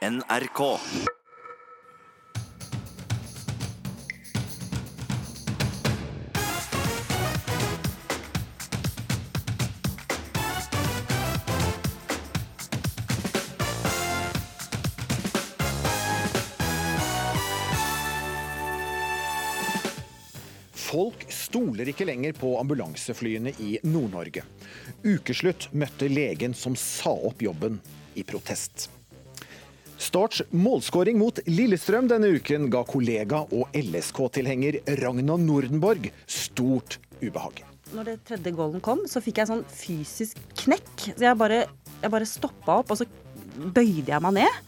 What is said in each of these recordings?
NRK. Folk stoler ikke lenger på ambulanseflyene i Nord-Norge. Ukeslutt møtte legen som sa opp jobben i protest. Starts målskåring mot Lillestrøm denne uken ga kollega og LSK-tilhenger Ragna Nordenborg stort ubehag. Når det tredje goalen kom, så fikk jeg sånn fysisk knekk. Så jeg bare, jeg bare stoppa opp, og så bøyde jeg meg ned.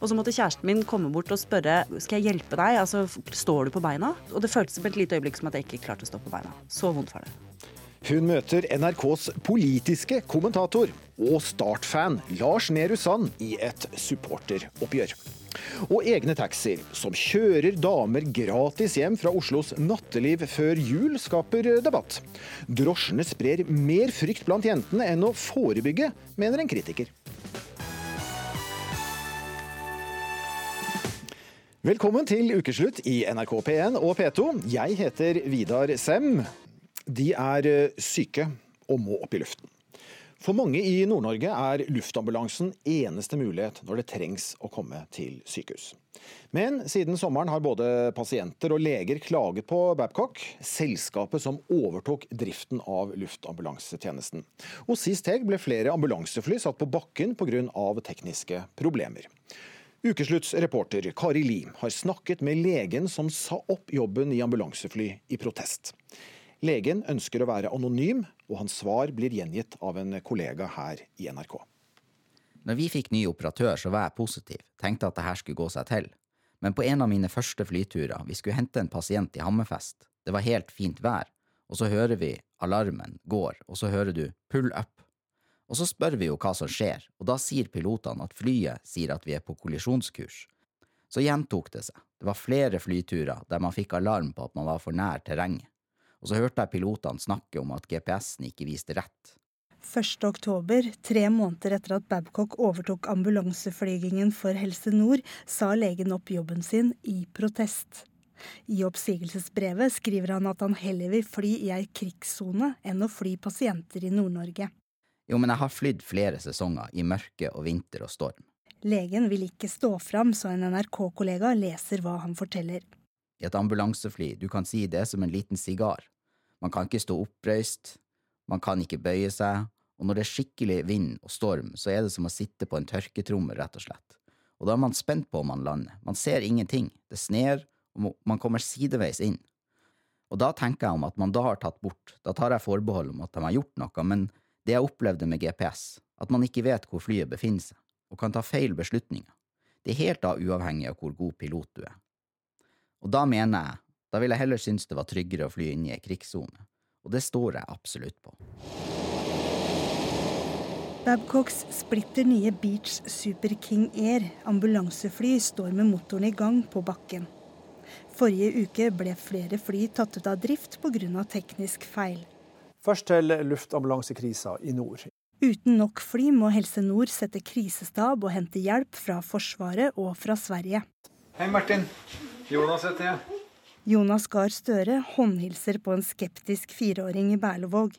Og så måtte kjæresten min komme bort og spørre skal jeg hjelpe deg. Altså, står du på beina? Og det føltes på et lite øyeblikk som at jeg ikke klarte å stå på beina. Så vondt var det. Hun møter NRKs politiske kommentator og Start-fan Lars Nehru Sand i et supporteroppgjør. Og egne taxier som kjører damer gratis hjem fra Oslos natteliv før jul, skaper debatt. Drosjene sprer mer frykt blant jentene enn å forebygge, mener en kritiker. Velkommen til ukeslutt i NRK P1 og P2. Jeg heter Vidar Sem. De er eh, syke og må opp i luften. For mange i Nord-Norge er luftambulansen eneste mulighet når det trengs å komme til sykehus. Men siden sommeren har både pasienter og leger klaget på Babcock, selskapet som overtok driften av luftambulansetjenesten. Og sist helg ble flere ambulansefly satt på bakken pga. tekniske problemer. Ukeslutts reporter Kari Lim har snakket med legen som sa opp jobben i ambulansefly i protest. Legen ønsker å være anonym, og hans svar blir gjengitt av en kollega her i NRK. Når vi fikk ny operatør, så var jeg positiv, tenkte at det her skulle gå seg til. Men på en av mine første flyturer, vi skulle hente en pasient i Hammerfest, det var helt fint vær, og så hører vi alarmen går, og så hører du pull up. Og så spør vi jo hva som skjer, og da sier pilotene at flyet sier at vi er på kollisjonskurs. Så gjentok det seg, det var flere flyturer der man fikk alarm på at man var for nær terrenget og så hørte jeg pilotene snakke om at GPS-en ikke viste rett. 1. oktober, tre måneder etter at Babcock overtok ambulanseflygingen for Helse Nord, sa legen opp jobben sin i protest. I oppsigelsesbrevet skriver han at han heller vil fly i ei krigssone enn å fly pasienter i Nord-Norge. Jo, men jeg har flydd flere sesonger, i mørke og vinter og storm. Legen vil ikke stå fram, så en NRK-kollega leser hva han forteller. I et ambulansefly, du kan si det som en liten sigar. Man kan ikke stå oppreist, man kan ikke bøye seg, og når det er skikkelig vind og storm, så er det som å sitte på en tørketrommel, rett og slett. Og da er man spent på om man lander. Man ser ingenting, det sner, og man kommer sideveis inn. Og da tenker jeg om at man da har tatt bort, da tar jeg forbehold om at de har gjort noe, men det jeg opplevde med GPS, at man ikke vet hvor flyet befinner seg, og kan ta feil beslutninger, det er helt da uavhengig av hvor god pilot du er. Og da mener jeg da vil jeg heller synes det var tryggere å fly inn i ei krigssone, og det står jeg absolutt på. Babcocks splitter nye Beach Super King Air ambulansefly står med motoren i gang på bakken. Forrige uke ble flere fly tatt ut av drift pga. teknisk feil. Først til luftambulansekrisa i nord. Uten nok fly må Helse Nord sette krisestab og hente hjelp fra Forsvaret og fra Sverige. Hei, Martin. Jonas heter jeg. Jonas Gahr Støre håndhilser på en skeptisk fireåring i Berlevåg.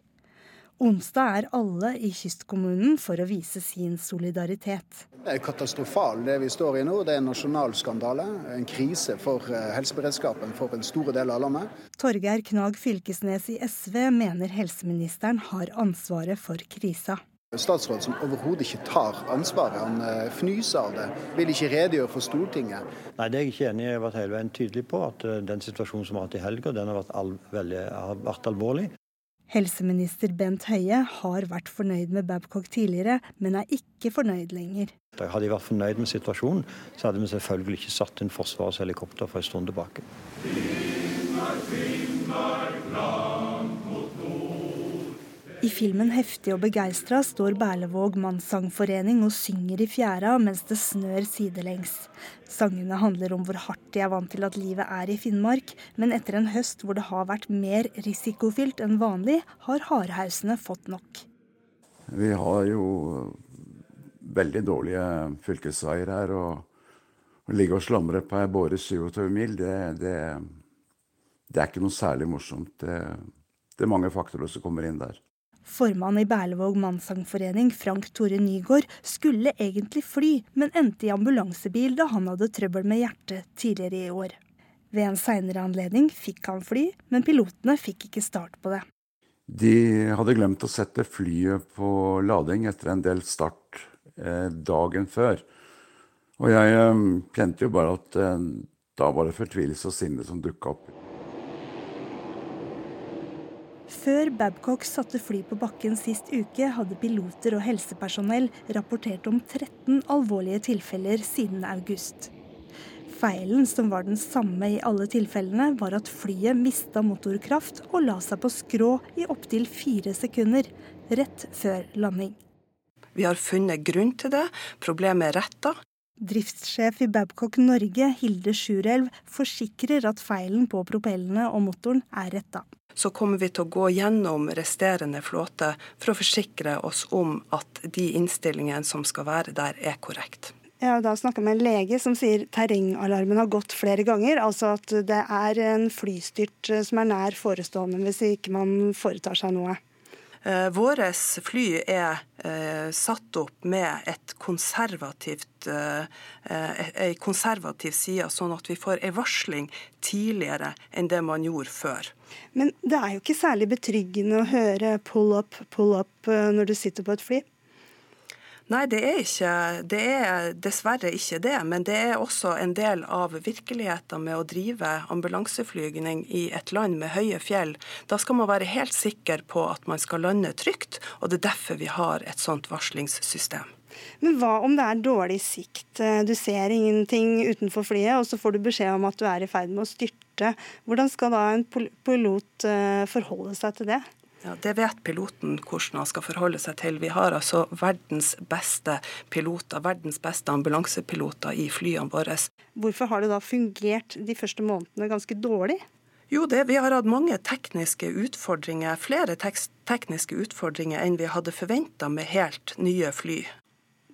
Onsdag er alle i kystkommunen for å vise sin solidaritet. Det er katastrofal det vi står i nå. Det er en nasjonal skandale. En krise for eh, helseberedskapen for en store del av landet. Torgeir Knag Fylkesnes i SV mener helseministeren har ansvaret for krisa. Statsråd som overhodet ikke tar ansvaret. Han eh, fnyser av det. Vil ikke redegjøre for Stortinget. Nei, det er jeg ikke enig i. Jeg har vært hele veien tydelig på at eh, den situasjonen som vi har hatt i helga, den har vært, al veldig, har vært alvorlig. Helseminister Bent Høie har vært fornøyd med Babcock tidligere, men er ikke fornøyd lenger. Hadde jeg vært fornøyd med situasjonen, så hadde vi selvfølgelig ikke satt inn Forsvarets helikopter for en stund tilbake. Finnmark, Finnmark, i filmen 'Heftig og begeistra' står Berlevåg mannssangforening og synger i fjæra mens det snør sidelengs. Sangene handler om hvor hardt de er vant til at livet er i Finnmark, men etter en høst hvor det har vært mer risikofylt enn vanlig, har hardhausene fått nok. Vi har jo veldig dårlige fylkesveier her, og Å ligge og slamre på ei båre 27 mil, det, det, det, er ikke noe særlig morsomt. Det, det er mange faktorer som kommer inn der. Formann i Berlevåg mannssangforening, Frank Tore Nygaard, skulle egentlig fly, men endte i ambulansebil da han hadde trøbbel med hjertet tidligere i år. Ved en seinere anledning fikk han fly, men pilotene fikk ikke start på det. De hadde glemt å sette flyet på lading etter en del start eh, dagen før. Og jeg eh, kjente jo bare at eh, da var det fortvilelse og sinne som dukka opp. Før Babcock satte fly på bakken sist uke, hadde piloter og helsepersonell rapportert om 13 alvorlige tilfeller siden august. Feilen, som var den samme i alle tilfellene, var at flyet mista motorkraft og la seg på skrå i opptil fire sekunder, rett før landing. Vi har funnet grunn til det, problemet er retta. Driftssjef i Babcock Norge, Hilde Sjurelv, forsikrer at feilen på propellene og motoren er retta. Så kommer vi til å gå gjennom resterende flåte for å forsikre oss om at de innstillingene som skal være der, er korrekt. Jeg har da snakka med en lege som sier terrengalarmen har gått flere ganger. Altså at det er en flystyrt eh, som er nær forestående hvis ikke man foretar seg noe. Eh, Vårt fly er eh, satt opp med et konservativt, eh, eh ei konservativ side, sånn at vi får ei varsling tidligere enn det man gjorde før. Men det er jo ikke særlig betryggende å høre 'pull up, pull up' når du sitter på et fly? Nei, det er, ikke, det er dessverre ikke det. Men det er også en del av virkeligheten med å drive ambulanseflygning i et land med høye fjell. Da skal man være helt sikker på at man skal lande trygt, og det er derfor vi har et sånt varslingssystem. Men hva om det er dårlig sikt? Du ser ingenting utenfor flyet, og så får du beskjed om at du er i ferd med å styrte. Hvordan skal da en pilot eh, forholde seg til det? Ja, Det vet piloten hvordan han skal forholde seg til. Vi har altså verdens beste piloter, verdens beste ambulansepiloter i flyene våre. Hvorfor har det da fungert de første månedene ganske dårlig? Jo, det, Vi har hatt mange tekniske utfordringer, flere tek tekniske utfordringer enn vi hadde forventa med helt nye fly.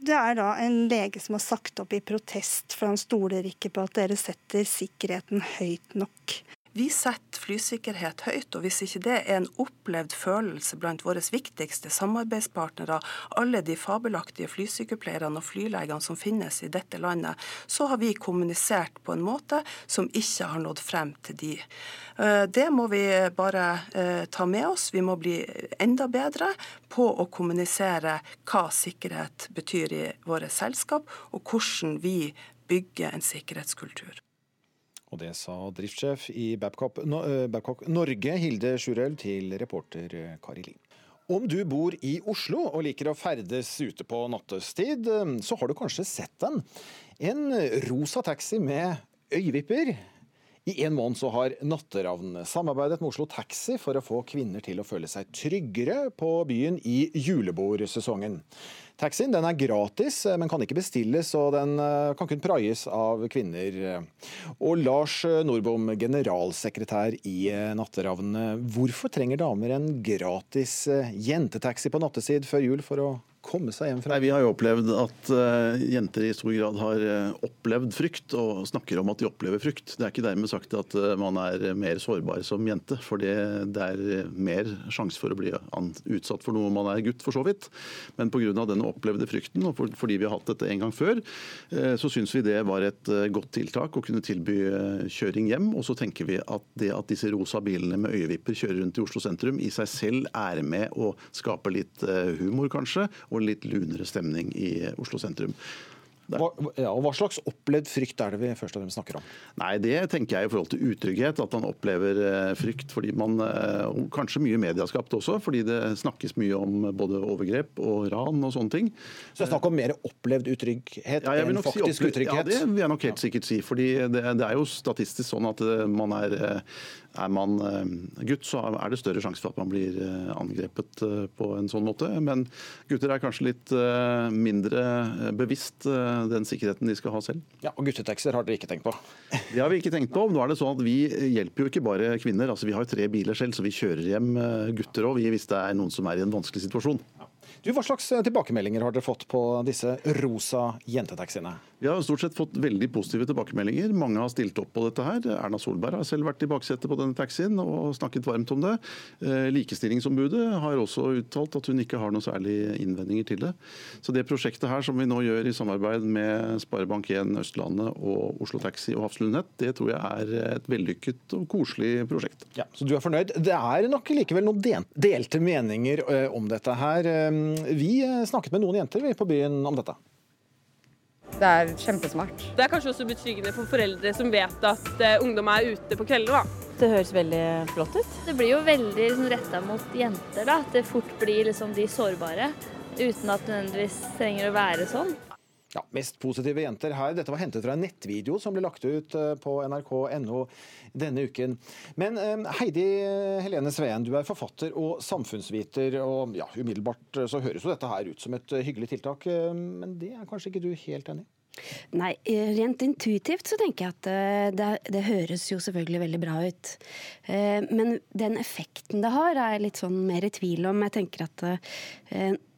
Det er da en lege som har sagt opp i protest, for han stoler ikke på at dere setter sikkerheten høyt nok. Vi setter flysikkerhet høyt, og hvis ikke det er en opplevd følelse blant våre viktigste samarbeidspartnere, alle de fabelaktige flysykepleierne og flylegene som finnes i dette landet, så har vi kommunisert på en måte som ikke har nådd frem til de. Eh, det må vi bare eh, ta med oss. Vi må bli enda bedre på å kommunisere hva sikkerhet betyr i våre selskap, og hvordan vi bygger en sikkerhetskultur. Og det sa driftssjef i Babcock, no, Babcock Norge, Hilde Sjurel, til reporter eh, Kari Lien. Om du bor i Oslo og liker å ferdes ute på nattestid, eh, så har du kanskje sett den. En rosa taxi med øyevipper. I en måned så har Natteravn samarbeidet med Oslo Taxi for å få kvinner til å føle seg tryggere på byen i julebordsesongen. Taxien den er gratis, eh, men kan ikke bestilles, og den eh, kan kun praies av kvinner. Og Lars Nordbom, generalsekretær i eh, Natteravnene. Hvorfor trenger damer en gratis jentetaxi på nattetid før jul for å komme seg hjem fra? Nei, Vi har jo opplevd at uh, jenter i stor grad har uh, opplevd frykt, og snakker om at de opplever frykt. Det er ikke dermed sagt at uh, man er mer sårbar som jente, for det, er mer sjanse for å bli utsatt for noe man er gutt, for så vidt. Men pga. den opplevde frykten, og for, fordi vi har hatt dette en gang før, så syns vi det var et godt tiltak å kunne tilby kjøring hjem. Og så tenker vi at det at disse rosa bilene med øyevipper kjører rundt i Oslo sentrum, i seg selv er med å skape litt humor, kanskje. og og litt lunere stemning i Oslo sentrum. Hva, ja, hva slags opplevd frykt er det vi først og fremst snakker om? Nei, Det tenker jeg i forhold til utrygghet. At han opplever eh, frykt. fordi man, eh, og Kanskje mye medieskapt også, fordi det snakkes mye om både overgrep og ran og sånne ting. Så det er snakk om mer opplevd utrygghet ja, enn faktisk si utrygghet? Ja, det vil jeg nok helt sikkert si. fordi det, det, er jo statistisk sånn at eh, man er er man gutt, så er det større sjanse for at man blir angrepet på en sånn måte. Men gutter er kanskje litt mindre bevisst den sikkerheten de skal ha selv. Ja, og Guttetaxier har dere ikke tenkt på? Det har vi ikke tenkt på. Nå er det sånn at Vi hjelper jo ikke bare kvinner. altså Vi har jo tre biler selv, så vi kjører hjem eh, gutter òg hvis det er noen som er i en vanskelig situasjon. Du, Hva slags eh, tilbakemeldinger har dere fått på disse rosa jentetaxiene? Vi har stort sett fått veldig positive tilbakemeldinger. Mange har stilt opp på dette her. Erna Solberg har selv vært i baksetet på denne taxien og snakket varmt om det. Eh, likestillingsombudet har også uttalt at hun ikke har noen særlige innvendinger til det. Så det prosjektet her som vi nå gjør i samarbeid med Sparebank1 Østlandet og Oslo Taxi og Hafslund Nett, det tror jeg er et vellykket og koselig prosjekt. Ja, så du er fornøyd. Det er nok likevel noen delte meninger eh, om dette her. Vi snakket med noen jenter på byen om dette. Det er kjempesmart. Det er kanskje også betryggende for foreldre som vet at uh, ungdom er ute på kvelder. da. Det høres veldig flott ut. Det blir jo veldig liksom, retta mot jenter. da, At det fort blir liksom, de sårbare. Uten at det nødvendigvis trenger å være sånn. Ja, Mest positive jenter her. Dette var hentet fra en nettvideo som ble lagt ut eh, på nrk.no denne uken. Men eh, Heidi Helene Sveen, du er forfatter og samfunnsviter. og ja, Umiddelbart så høres jo dette her ut som et hyggelig tiltak, eh, men det er kanskje ikke du helt enig i? Nei, rent intuitivt så tenker jeg at det, det, høres jo selvfølgelig veldig bra ut. Men den effekten det har, er jeg litt sånn mer i tvil om. Jeg tenker at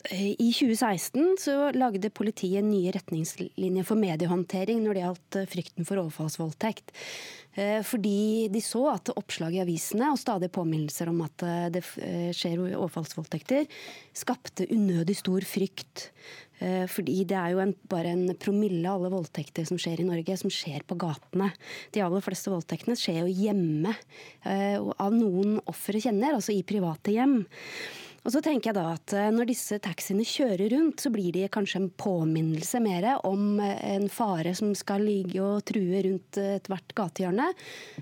i 2016 så lagde politiet nye retningslinjer for mediehåndtering når det gjaldt eh, frykten for overfallsvoldtekt. Eh, fordi de så at oppslag i avisene og stadige påminnelser om at eh, det skjer overfallsvoldtekter, skapte unødig stor frykt. Fordi det er jo en, bare en promille av alle voldtekter som skjer i Norge, som skjer på gatene. De aller fleste voldtektene skjer jo hjemme, av noen offeret kjenner, altså i private hjem. Og så tenker jeg da at eh, Når disse taxiene kjører rundt, så blir de kanskje en påminnelse mer om eh, en fare som skal ligge og true rundt ethvert gatehjørne,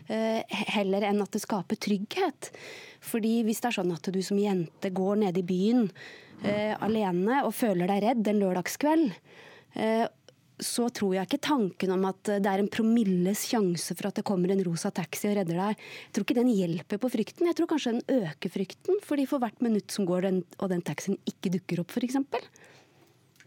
eh, heller enn at det skaper trygghet. Fordi hvis det er sånn at du som jente går ned i byen eh, alene og føler deg redd en lørdagskveld, eh, så tror jeg ikke tanken om at det er en promilles sjanse for at det kommer en rosa taxi og redder deg, jeg tror ikke den hjelper på frykten. Jeg tror kanskje den øker frykten, fordi for hvert minutt som går den, og den taxien ikke dukker opp, f.eks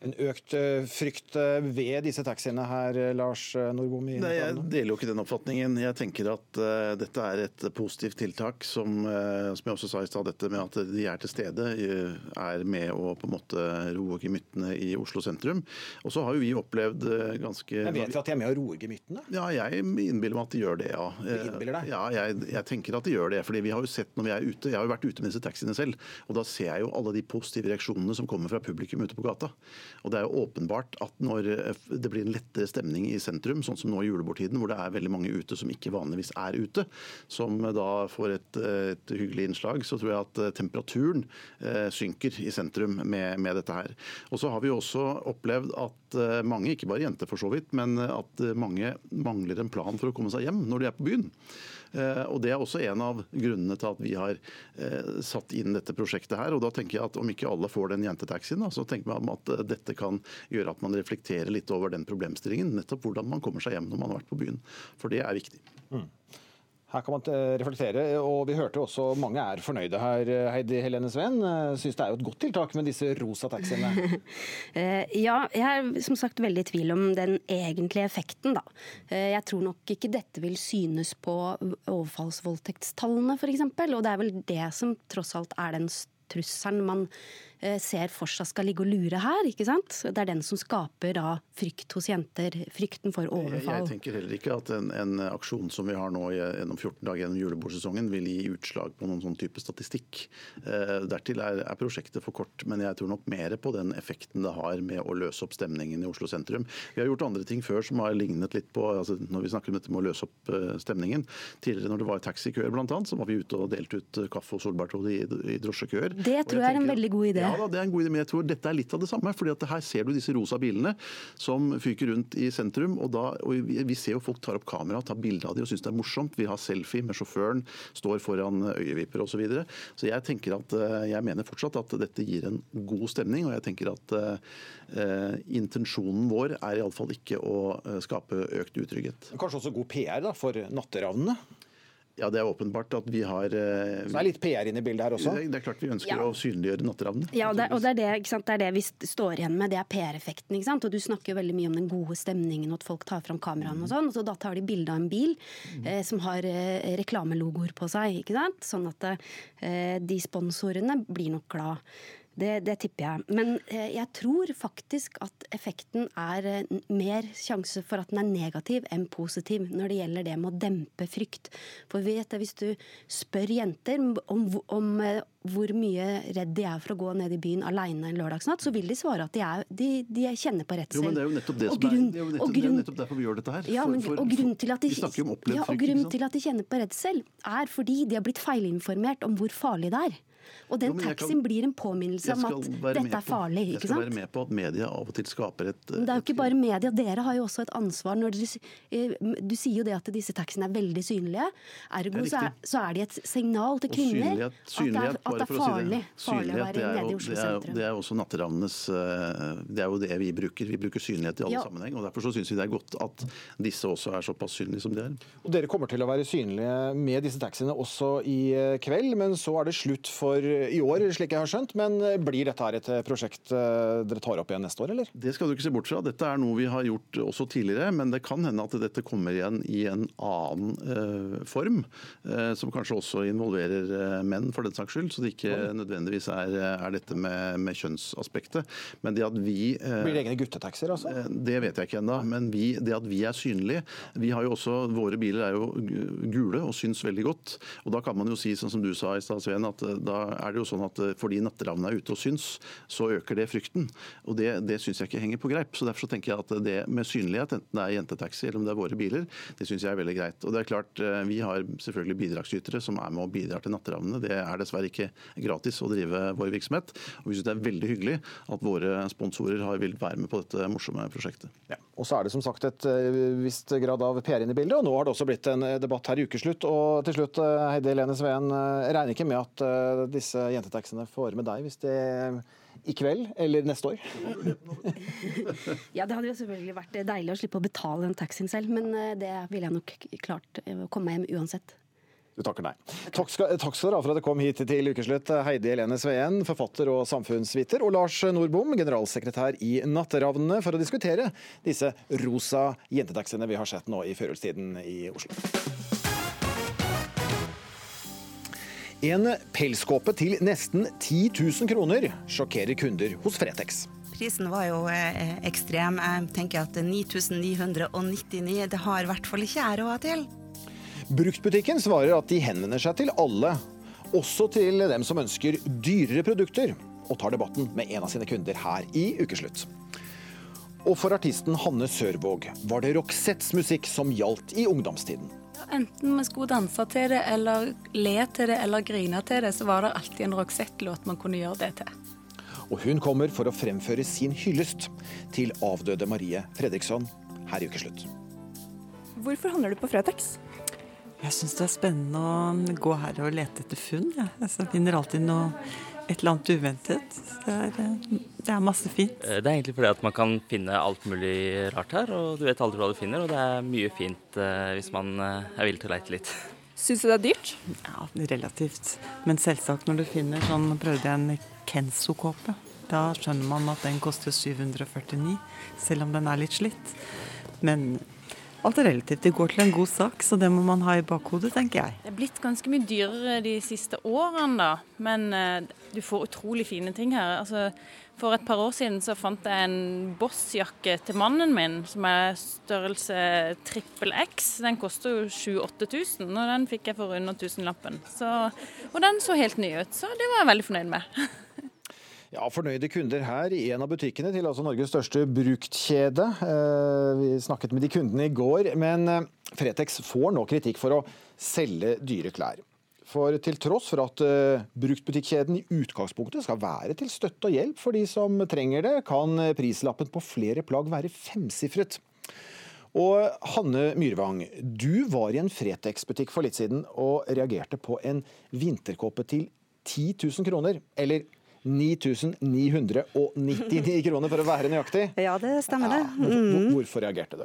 en økt eh, frykt eh, ved disse taxiene her, eh, Lars Nordbom? Nei, Jeg deler jo ikke den oppfatningen. Jeg tenker at uh, dette er et positivt tiltak som, uh, som jeg også sa i stad, dette med at de er til stede, uh, er med å på en måte roe gemyttene i Oslo sentrum. Og så har jo vi opplevd ganske Men Vet vi at de er med å roe gemyttene? Ja, jeg innbiller meg at de gjør det, ja. Du innbiller deg? Ja, jeg, jeg, tenker at de gjør det. fordi vi har jo sett når vi er ute, Jeg har jo vært ute med disse taxiene selv, og da ser jeg jo alle de positive reaksjonene som kommer fra publikum ute på gata. Og det er jo åpenbart at når eh, det blir en lettere stemning i sentrum, sånn som nå i julebordtiden, hvor det er veldig mange ute som ikke vanligvis er ute, som da får et, et hyggelig innslag, så tror jeg at eh, temperaturen eh, synker i sentrum med, med dette her. Og så har vi også opplevd at eh, mange, ikke bare jenter for så vidt, men at mange mangler en plan for å komme seg hjem når de er på byen. Eh, og Det er også en av grunnene til at vi har eh, satt inn dette prosjektet her. og da tenker jeg at Om ikke alle får den jentetaxien, så tenker man at eh, dette kan gjøre at man reflekterer litt over den problemstillingen. Nettopp hvordan man kommer seg hjem når man har vært på byen. For det er viktig. Mm. Her kan man eh, reflektere, og vi hørte også mange er fornøyde her. Heidi Helene Sveen eh, syns det er jo et godt tiltak med disse rosa taxiene? Eh, ja, jeg er som sagt veldig i tvil om den egentlige effekten, da. Jeg tror nok ikke dette vil synes på overfallsvoldtektstallene, f.eks. Og det er vel det som tross alt er den trusselen man Eh, ser for seg skal ligge og lure her. ikke sant? Det er den som skaper da frykt hos jenter. Frykten for overfall. Jeg tenker heller ikke at en, en aksjon som vi har nå gjennom 14 dager gjennom julebordsesongen, vil gi utslag på noen sånn type statistikk. Eh, dertil er, er, prosjektet for kort, men jeg tror nok mer på den effekten det har med å løse opp stemningen i Oslo sentrum. Vi har gjort andre ting før som har lignet litt på altså når vi snakker om dette med å løse opp uh, stemningen. Tidligere når det var taxikøer bl.a., så var vi ute og delte ut kaffe og solbærtråd i, i drosjekøer. Det tror jeg, jeg er en veldig god idé. Ja, da, det er en god idé, men jeg tror dette er litt av det samme. fordi at Her ser du disse rosa bilene som fyker rundt i sentrum. og, da, og Vi ser jo folk tar opp kamera, tar bilde av dem og syns det er morsomt. Vi har selfie med sjåføren, står foran øyevipper osv. Så, videre. så jeg tenker at, eh, jeg mener fortsatt at dette gir en god stemning. Og jeg tenker at uh, intensjonen vår er iallfall ikke å skape økt utrygghet. Kanskje også god PR da, for natteravnene? Ja, det er åpenbart at vi har eh, Så det er litt PR inne i bildet her også? Det er klart vi ønsker ja. å synliggjøre natteravnene. Ja, det, og det er det, det er det, vi står igjen med, det er PR-effekten. ikke sant? Og Du snakker jo veldig mye om den gode stemningen, og at folk tar fram kameraene og sånn. og så Da tar de bilde av en bil mm. eh, som har eh, reklamelogoer på seg. ikke sant? Sånn at eh, de sponsorene blir nok glad. Det, det tipper jeg. Men eh, jeg tror faktisk at effekten er eh, mer sjanse for at den er negativ enn positiv når det gjelder det med å dempe frykt. For vet jeg, hvis du spør jenter om, om eh, hvor mye redd de er for å gå ned i byen alene en lørdagsnatt, så vil de svare at de, er, de, de kjenner på redsel. Jo, men Det er jo nettopp det Og som er, det er, jo nettopp, det er nettopp derfor vi gjør dette her. Ja, men, for- og grunnen til at de, vi ja, og grunnen til at de kjenner på redsel, er fordi de har blitt feilinformert om hvor farlig det er. Og den Jo, taxien blir en påminnelse om at dette er farlig. på- sant? Jeg skal sant? være med på at media av og til skaper et Men det er jo ikke bare media, dere har jo også et ansvar. Når dere, eh, du sier jo det at disse taxiene er veldig synlige. Ergo er så, er, så er de et signal til kvinner synlighet, synlighet, at, det er, at det er si farlig, det. farlig å være er nede i jo- Oslo det er, sentrum. det er også natteravnenes eh, Det er jo det vi bruker. Vi bruker synlighet i alle Ja. sammenheng. og Derfor så syns vi det er godt at disse også er såpass synlige som de er. Og Dere kommer til å være synlige med disse taxiene også i eh, kveld, men så er det slutt for i år, slik jeg har skjønt. Men eh, blir dette her et eh, prosjekt eh, dere tar opp igjen neste år, eller? Det skal du ikke se bort fra. Dette er noe vi har gjort også tidligere, men det kan hende at dette kommer igjen i en annen eh, form, eh, som kanskje også involverer eh, menn, for den saks skyld. Så det ikke nødvendigvis er, er dette med, med kjønnsaspektet. Men det at vi eh, Blir det egne guttetaxier, altså? Eh, Det vet jeg ikke ennå, men vi, det at vi er synlige vi har jo også, Våre biler er jo gule og syns veldig godt. og Da kan man jo si, sånn som du sa i stad, Sven, at eh, da er det jo sånn at eh, fordi natteravnene er ute og syns, så øker det frykten. Og Det, det syns jeg ikke henger på greip. så Derfor så tenker jeg at det med synlighet, enten det er jentetaxi eller om det er våre biler, det syns jeg er veldig greit. Og det er klart, eh, Vi har selvfølgelig bidragsytere som er med og bidrar til natteravnene. Det er dessverre ikke gratis å drive vår virksomhet. Og vi syns det er veldig hyggelig at våre sponsorer har villet være med på dette morsomme prosjektet. Og så er det som sagt et eh, visst grad av PR inne i bildet, og nå har det også blitt en debatt her i ukeslutt. Og til slutt, Heidi Helene Sveen, regner ikke med at disse jentetaxiene får med deg hvis det i kveld eller neste år? Ja, Det hadde jo selvfølgelig vært deilig å slippe å betale den taxien selv, men eh, det ville jeg nok klart eh, å komme meg hjem uansett. Du takker nei. Takk skal, takk skal dere ha for at dere kom hit til Ukeslutt. Heidi Helene Sveen, forfatter og samfunnsviter, og Lars Nordbom, generalsekretær i Natteravnene, for å diskutere disse rosa jentetaxiene vi har sett nå i førjulstiden i Oslo. En pelskåpe til nesten 10 000 kroner sjokkerer kunder hos Fretex. Prisen var jo eh, ekstrem. Jeg tenker at 9999, det har i hvert fall ikke jeg råd til. Bruktbutikken svarer at de henvender seg til alle, også til dem som ønsker dyrere produkter, og tar debatten med en av sine kunder her i Ukeslutt. Og for artisten Hanne Sørvåg var det Roxettes musikk som gjaldt i ungdomstiden. Enten vi skulle danse til det, eller le til det, eller grine til det, så var det alltid en Roxette-låt man kunne gjøre det til. Og hun kommer for å fremføre sin hyllest til avdøde Marie Fredriksson her i Ukeslutt. Hvorfor handler du på Fretex? Jeg syns det er spennende å gå her og lete etter funn. Ja. Altså, jeg finner alltid noe, et eller annet uventet. Det er, eh, det er masse fint. Eh, Det er egentlig fordi at man kan finne alt mulig rart her, og du vet aldri hva du finner. Og det er mye fint eh, hvis man er villig til å leite litt. Syns du det er dyrt? Ja, relativt. Men selvsagt, når du finner sånn prøvde jeg en Kenzo-kåpe. Da skjønner man at den koster 749, selv om den er litt slitt. Men alt er relativt. Det går til en god sak, så det må man ha i bakhodet, tenker jeg. Det er blitt ganske mye dyrere de siste årene, da. Men eh, du får utrolig fine ting her. Altså, for et par år siden så fant jeg en Boss-jakke til mannen min som er størrelse trippel X. Den koster jo 7000-8000, og den fikk jeg for under tusenlappen. Og den så helt ny ut, så det var jeg veldig fornøyd med. Ja, Fornøyde kunder her i en av butikkene til altså Norges største bruktkjede. Eh, Vi snakket med de kundene i går, men eh, Fretex får nå kritikk for å selge dyre klær. For til tross for at eh, bruktbutikkjeden i utgangspunktet skal være til støtte og hjelp for de som trenger det, kan prislappen på flere plagg være femsifret. Og Hanne Myrvang, du var i en Fretex-butikk for litt siden og reagerte på en vinterkåpe til 10 000 kroner. Eller 9999 kroner, for å være nøyaktig. Ja, det stemmer det. Hvor- Mm. Hvorfor reagerte du?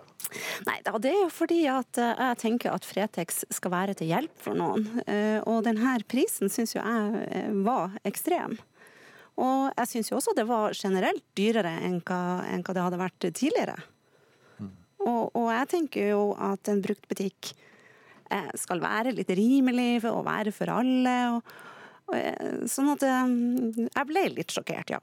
Nei, Det er jo fordi at eh, jeg tenker at Fretex skal være til hjelp for noen. Eh, Og denne prisen syns jo jeg eh, var ekstrem. Og jeg syns jo også det var generelt dyrere enn hva, enn hva det hadde vært tidligere. Og, og jeg tenker jo at en bruktbutikk skal være litt rimelig og være for alle. Og, Sånn at eh, jeg ble litt sjokkert, ja.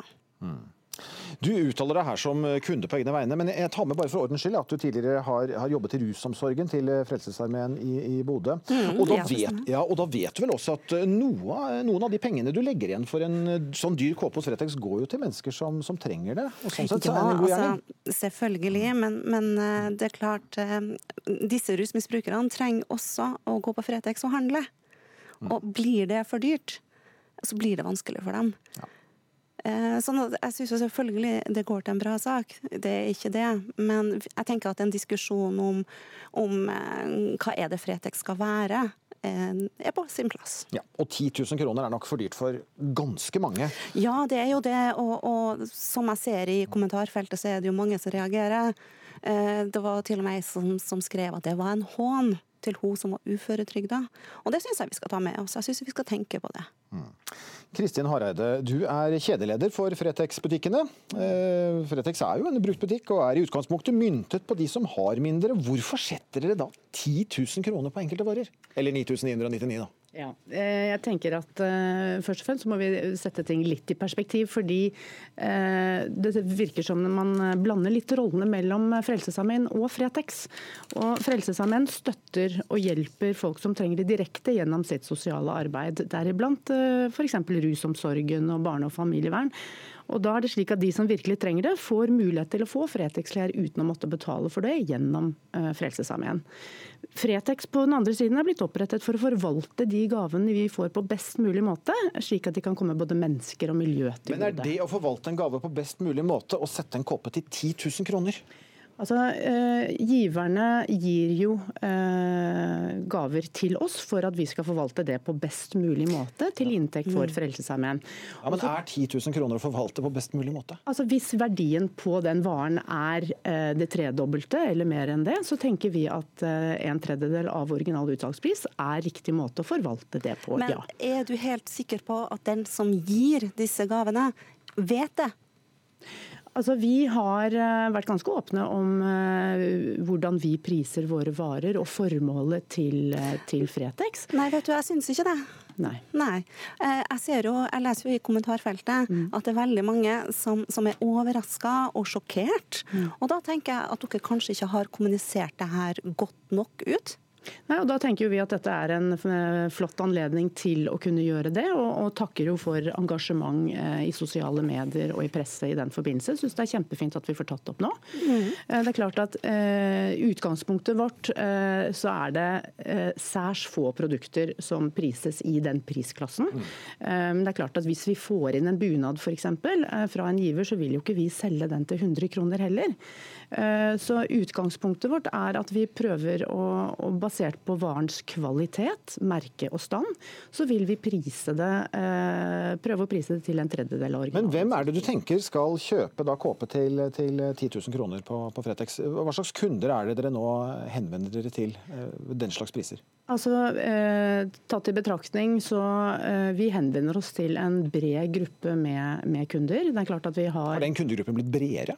Du uttaler deg her som kunde på egne vegne, men jeg tar med bare for ordens skyld at du tidligere har, har jobbet i rusomsorgen til Frelsesarmeen i, i Bodø. Mm, og, da vet, ja, og da vet du vel også at noe, noen av de pengene du legger igjen for en sånn dyr kåpe hos Fretex, går jo til mennesker som, som trenger det. Og sånn sett så en god altså, selvfølgelig, men, men eh, det er klart eh, Disse rusmisbrukerne trenger også å gå på Fretex og handle. Mm. Og blir det for dyrt, så blir det vanskelig for dem. Ja. Sånn at jeg syns selvfølgelig det går til en bra sak, det er ikke det. Men jeg tenker at en diskusjon om, om eh, hva er det Fretex skal være, eh, er på sin plass. Ja, og 10 000 kroner er nok for dyrt for ganske mange. Ja, det er jo det, og, og som jeg ser i kommentarfeltet, så er det jo mange som reagerer. Eh, Det var til og med ei som, som skrev at det var en hån til hun som var uføretrygda. Og det syns jeg vi skal ta med oss. Jeg syns vi skal tenke på det. Kristin Hareide, du er kjedeleder for Fretex-butikkene. Eh, Fretex er jo en bruktbutikk og er i utgangspunktet myntet på de som har mindre. Hvorfor setter dere da 10 000 kroner på enkelte varer? Eller 9999, da. Ja, eh, jeg tenker at eh, Først og fremst må vi sette ting litt i perspektiv. fordi eh, Det virker som man blander litt rollene mellom Frelsesarmeen og Fretex. Og Frelsesarmeen støtter og hjelper folk som trenger det direkte gjennom sitt sosiale arbeid. Deriblant eh, f.eks. rusomsorgen og barne- og familievern. Og da er det slik at De som virkelig trenger det, får mulighet til å få Fretex-klær uten å måtte betale for det gjennom eh, Frelsesarmeen. Fretex på den andre siden er blitt opprettet for å forvalte de gavene vi får på best mulig måte, slik at de kan komme både mennesker og miljø til Men er det å forvalte en gave på best mulig måte å sette en kåpe til 10 000 kroner? Altså, eh, Giverne gir jo eh, gaver til oss for at vi skal forvalte det på best mulig måte, til inntekt for Mm. Frelsesarmeen. Ja, men Er 10 000 kroner å forvalte på best mulig måte? Altså Hvis verdien på den varen er eh, det tredobbelte eller mer enn det, så tenker vi at eh, en tredjedel av original utsalgspris er riktig måte å forvalte det på, Men ja. er du helt sikker på at den som gir disse gavene, vet det? Altså, Vi har eh, vært ganske åpne om eh, hvordan vi priser våre varer og formålet til, eh, til Fretex. Nei, vet du, jeg syns ikke det. Nei. Nei. Jeg, ser jo, jeg leser jo i kommentarfeltet Mm. at det er veldig mange som, som er overraska og sjokkert. Mm. Og da tenker jeg at dere kanskje ikke har kommunisert det her godt nok ut. Nei, og Da tenker vi at dette er en eh, flott anledning til å kunne gjøre det, og, og takker jo for engasjement eh, i sosiale medier og i presse i den forbindelse. Syns det er kjempefint at vi får tatt opp nå. Mm. Det er klart at eh, utgangspunktet vårt eh, så er det eh, særs få produkter som prises i den prisklassen. Mm. Um, det er klart at hvis vi får inn en bunad f.eks. Eh, fra en giver, så vil jo ikke vi selge den til 100 kroner heller. Uh, Så utgangspunktet vårt er at vi prøver å, å basert på varens kvalitet, merke og stand, så vil vi prise det, eh, prøve å prise det til en tredjedel av originalen. Men hvem er det du tenker skal kjøpe da kåpe til, til 10 000 kroner på, på Fretex? Hva slags kunder er det dere nå henvender dere til eh, den slags priser? Altså, eh, Tatt i betraktning så eh, vi henvender oss til en bred gruppe med, med kunder. Det er klart at vi har... Har den kundegruppen blitt bredere?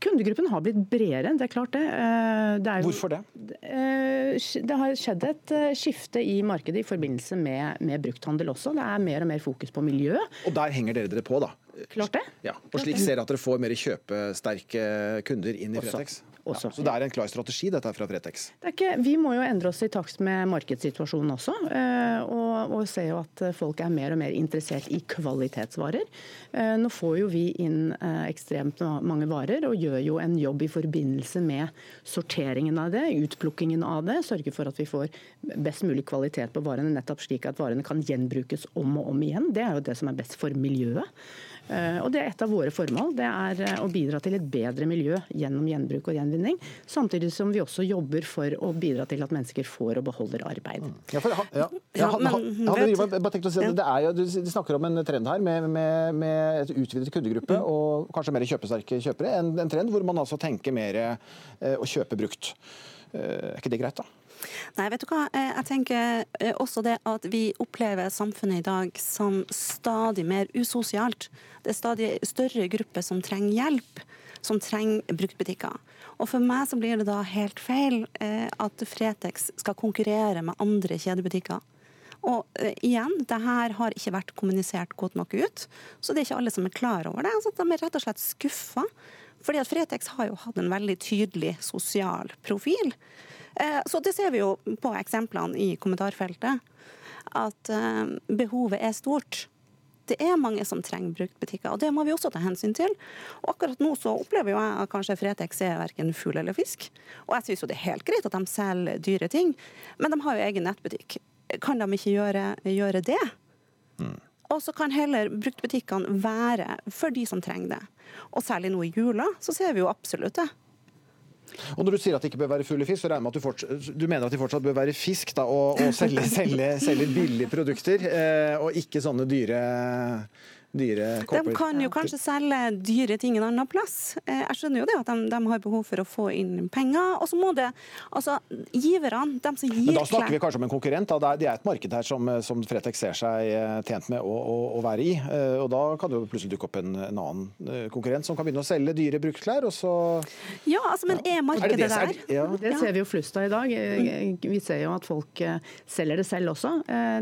Kundegruppen har blitt bredere, det er klart det. Eh, det er jo, Hvorfor det? Eh, Det har skjedd et eh, skifte i markedet i forbindelse med, med brukthandel også. Det er mer og mer fokus på miljø. Og der henger dere dere på, da? Klart det. Ja, og slik ser at dere får mer kjøpesterke kunder inn i Også. Ja, så det er en klar strategi dette fra Fretex? Det er ikke, vi må jo endre oss i takt med markedssituasjonen også, eh, og, og se jo at folk er mer og mer interessert i kvalitetsvarer. Eh, Nå får jo vi inn eh, ekstremt mange varer, og gjør jo en jobb i forbindelse med sorteringen av det, utplukkingen av det, sørge for at vi får best mulig kvalitet på varene, nettopp slik at varene kan gjenbrukes om og om igjen. Det er jo det som er best for miljøet. Eh, Og Det er et av våre formål. Det er eh, å bidra til et bedre miljø gjennom gjenbruk og gjenvinning. Samtidig som vi også jobber for å bidra til at mennesker får og beholder arbeid. Ja, for, ja, ja. Ja, han- han- han vet- driver- jeg bare tenkte å si det er jo, Du snakker om en trend her med, med, med et utvidet kundegruppe Mm. og kanskje mer kjøpesterke kjøpere. En, en trend hvor man altså tenker mer eh, å kjøpe brukt. Eh, er ikke det greit, da? Nei, vet du hva. Eh, Jeg tenker eh, også det at vi opplever samfunnet i dag som stadig mer usosialt. Det er stadig større grupper som trenger hjelp, som trenger bruktbutikker. Og for meg så blir det da helt feil eh, at Fretex skal konkurrere med andre kjedebutikker. Og igjen, det her har ikke vært kommunisert godt nok ut. Så det er ikke alle som er klar over det. Altså, de er rett og slett skuffa. Fordi at Fretex har jo hatt en veldig tydelig sosial profil. Eh, så det ser vi jo på eksemplene i kommentarfeltet. At eh, behovet er stort. Det er mange som trenger bruktbutikker, og det må vi også ta hensyn til. Og akkurat nå så opplever jo jeg at kanskje Fretex er verken fugl eller fisk. Og jeg syns jo det er helt greit at de selger dyre ting, men de har jo egen nettbutikk. Kan de ikke gjøre, gjøre det? Og så kan heller bruktbutikkene være for de som trenger det. Og særlig nå i jula, så ser vi jo absolutt det. Og når du sier at det ikke bør være full fisk, så regner med at du, fortsatt, du mener at de fortsatt bør være fisk da, og, og selge, selge, selge billige produkter, eh, og ikke sånne dyre, dyre De kan jo kanskje selge dyre ting en annen plass. Eh, Jeg skjønner jo det at de, de har behov for å få inn penger. Og så må det Altså, giverne, de som gir Men da snakker vi kanskje om en konkurrent. Da. Det er- er et marked her som, som Fretex ser seg eh, tjent med å, å, å være i. Eh, Og da kan det jo plutselig dukke opp en, en annen konkurrent som kan begynne å selge dyre bruktklær, og så Ja, altså, men er markedet det der? som er- ja. Det ser vi jo flust av i dag. Vi ser jo at folk selger det selv også.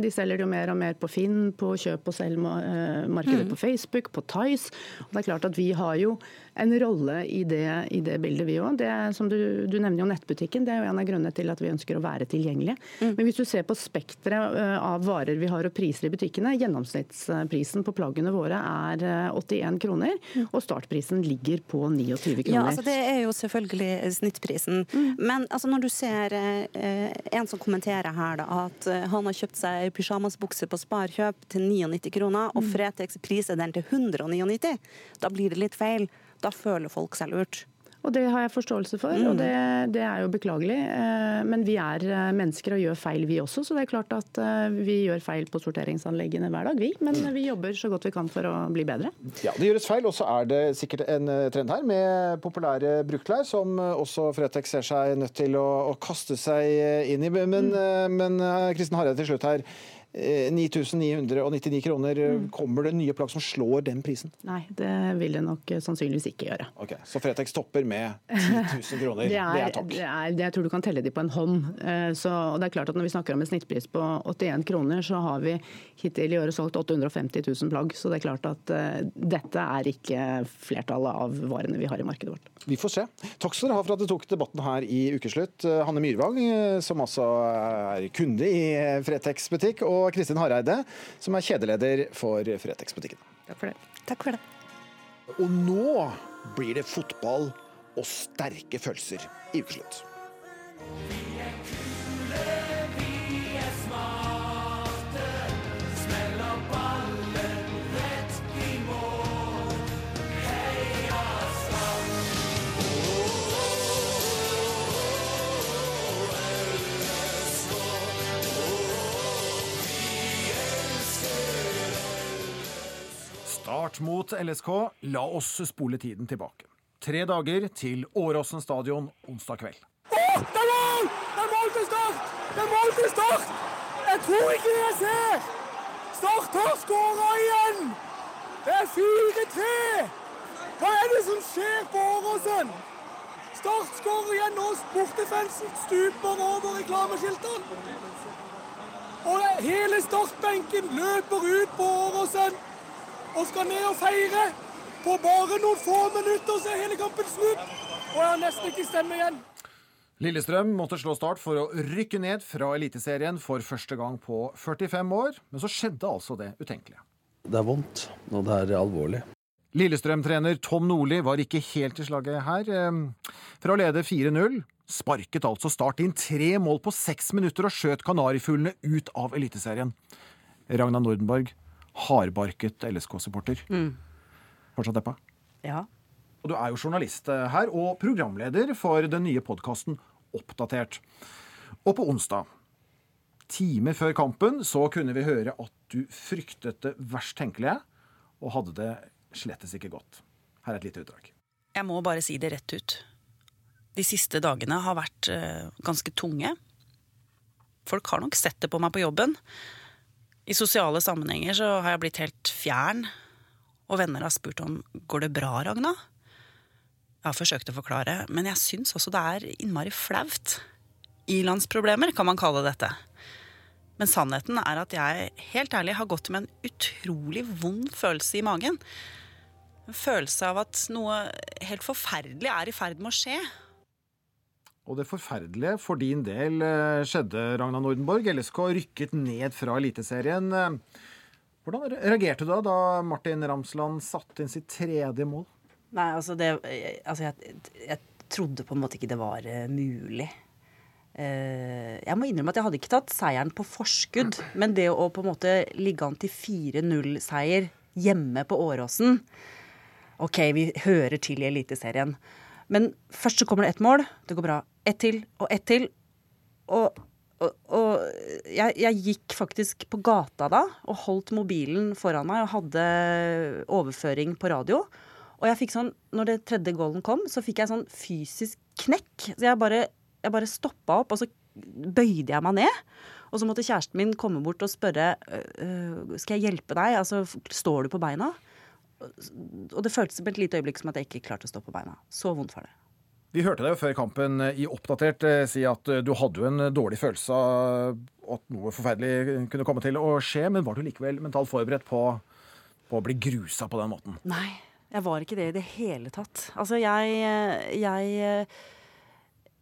De selger det jo mer og mer på Finn, på kjøp og selg-markedet Mm. på Facebook, på Tice. Og det er klart at vi har jo en rolle i det, i det bildet, vi òg. Du, du nevner jo nettbutikken. Det er jo en av grunnene til at vi ønsker å være tilgjengelige. Mm. Men hvis du ser på spekteret eh, av varer vi har og priser i butikkene, gjennomsnittsprisen på plaggene våre er eh, 81 kroner, og startprisen ligger på 29 kroner. Ja, altså Det er jo selvfølgelig snittprisen. Men altså når du ser eh, en som kommenterer her da, at eh, han har kjøpt seg pyjamasbukse på Sparkjøp til 99 kroner, og Fretex priser den til 199, da blir det litt feil. Da føler folk seg lurt. Og det har jeg forståelse for, Mm. og det, det er jo beklagelig. eh, Men vi er eh, mennesker og gjør feil vi også, så det er klart at eh, vi gjør feil på sorteringsanleggene hver dag, vi. Men vi jobber så godt vi kan for å bli bedre. Ja, det gjøres feil, og så er det sikkert en trend her med populære bruktklær, som også Fretex ser seg nødt til å, å kaste seg inn i. Men, mm. men Kristin Hareide til slutt her. Eh, 9999 kroner. eh, Kommer det nye plagg som slår den prisen? Nei, det vil det nok eh, sannsynligvis ikke gjøre. Ok, Så Fretex topper med 10 000 kroner. Det er, det er takk. det er, det jeg tror du kan telle de på en hånd. Eh, Så, og det er klart at Når vi snakker om en snittpris på 81 kroner, så har vi hittil i året solgt 850 000 plagg. Så det er klart at eh, dette er ikke flertallet av varene vi har i markedet vårt. Vi får se. Takk skal dere ha for at dere tok debatten her i Ukeslutt. Eh, Hanne Myrvang, eh, som altså er kunde i eh, Fretex butikk, og Kristin Hareide, som er kjedeleder for Fretex-butikken. Takk for det. Takk for det. Og nå blir det fotball og sterke følelser i Ukeslutt. Start mot LSK. La oss spole tiden tilbake. Tre dager til Åråsen stadion onsdag kveld. Det er mål! Det er mål til Start! Det er mål til Start! Jeg tror ikke det jeg ser! Start har skåra igjen! Det er 4-3! Hva er det som skjer på Åråsen? Start skårer igjen nå. Bortefansen stuper over reklameskiltene. Og hele startbenken løper ut på Åråsen og skal ned og feire. På bare noen få minutter så er hele kampen slutt. Og jeg har nesten ikke stemme igjen. Lillestrøm måtte slå start for å rykke ned fra Eliteserien for første gang på 45 år, men så skjedde altså det utenkelige. Det er vondt, og det er alvorlig. Lillestrøm-trener Tom Nordli var ikke helt i slaget her. Fra å lede 4-0 sparket altså Start inn tre mål på seks minutter og skjøt Kanarifuglene ut av Eliteserien. Ragna Nordenborg, hardbarket LSK-supporter. Mm. Fortsatt deppa? Ja. Og du er jo journalist eh, her, og programleder for den nye podkasten Oppdatert. Og på onsdag, timer før kampen, så kunne vi høre at du fryktet det verst tenkelige, og hadde det slettes ikke godt. Her er et lite utdrag. Jeg må bare si det rett ut. De siste dagene har vært eh, ganske tunge. Folk har nok sett det på meg på jobben. I sosiale sammenhenger så har jeg blitt helt fjern, og venner har spurt om går det bra, Ragna? Jeg har forsøkt å forklare, men jeg syns også det er innmari flaut. landsproblemer kan man kalle dette. Men sannheten er at jeg helt ærlig har gått med en utrolig vond følelse i magen. En følelse av at noe helt forferdelig er i ferd med å skje. Og det forferdelige for din del eh, skjedde, Ragna Nordenborg. LSK rykket ned fra Eliteserien. Eh, Hvordan reagerte du da da Martin Ramsland satte inn sitt tredje mål? Nei, altså det Altså, jeg, jeg trodde på en måte ikke det var eh, mulig. Eh, jeg må innrømme at jeg hadde ikke tatt seieren på forskudd, men det å på en måte ligge an til 4-0-seier hjemme på Åråsen OK, vi hører til i Eliteserien. Men først så kommer det ett mål. Det går bra. Ett til og ett til. Og, og, og jeg, jeg, gikk faktisk på gata da og holdt mobilen foran meg og hadde overføring på radio. Og jeg fikk sånn, når det tredje goalen kom, så fikk jeg sånn fysisk knekk. Så jeg bare jeg bare stoppa opp, og så bøyde jeg meg ned. Og så måtte kjæresten min komme bort og spørre øh, skal jeg hjelpe deg. Altså, står du på beina? Og det føltes på et lite øyeblikk som at jeg ikke klarte å stå på beina. Så vondt var det. Vi hørte deg før kampen i Oppdatert eh, si at eh, du hadde jo en dårlig følelse av at noe forferdelig kunne komme til å skje, men var du likevel mentalt forberedt på, på å bli grusa på den måten? Nei, jeg var ikke det i det hele tatt. Altså, jeg, jeg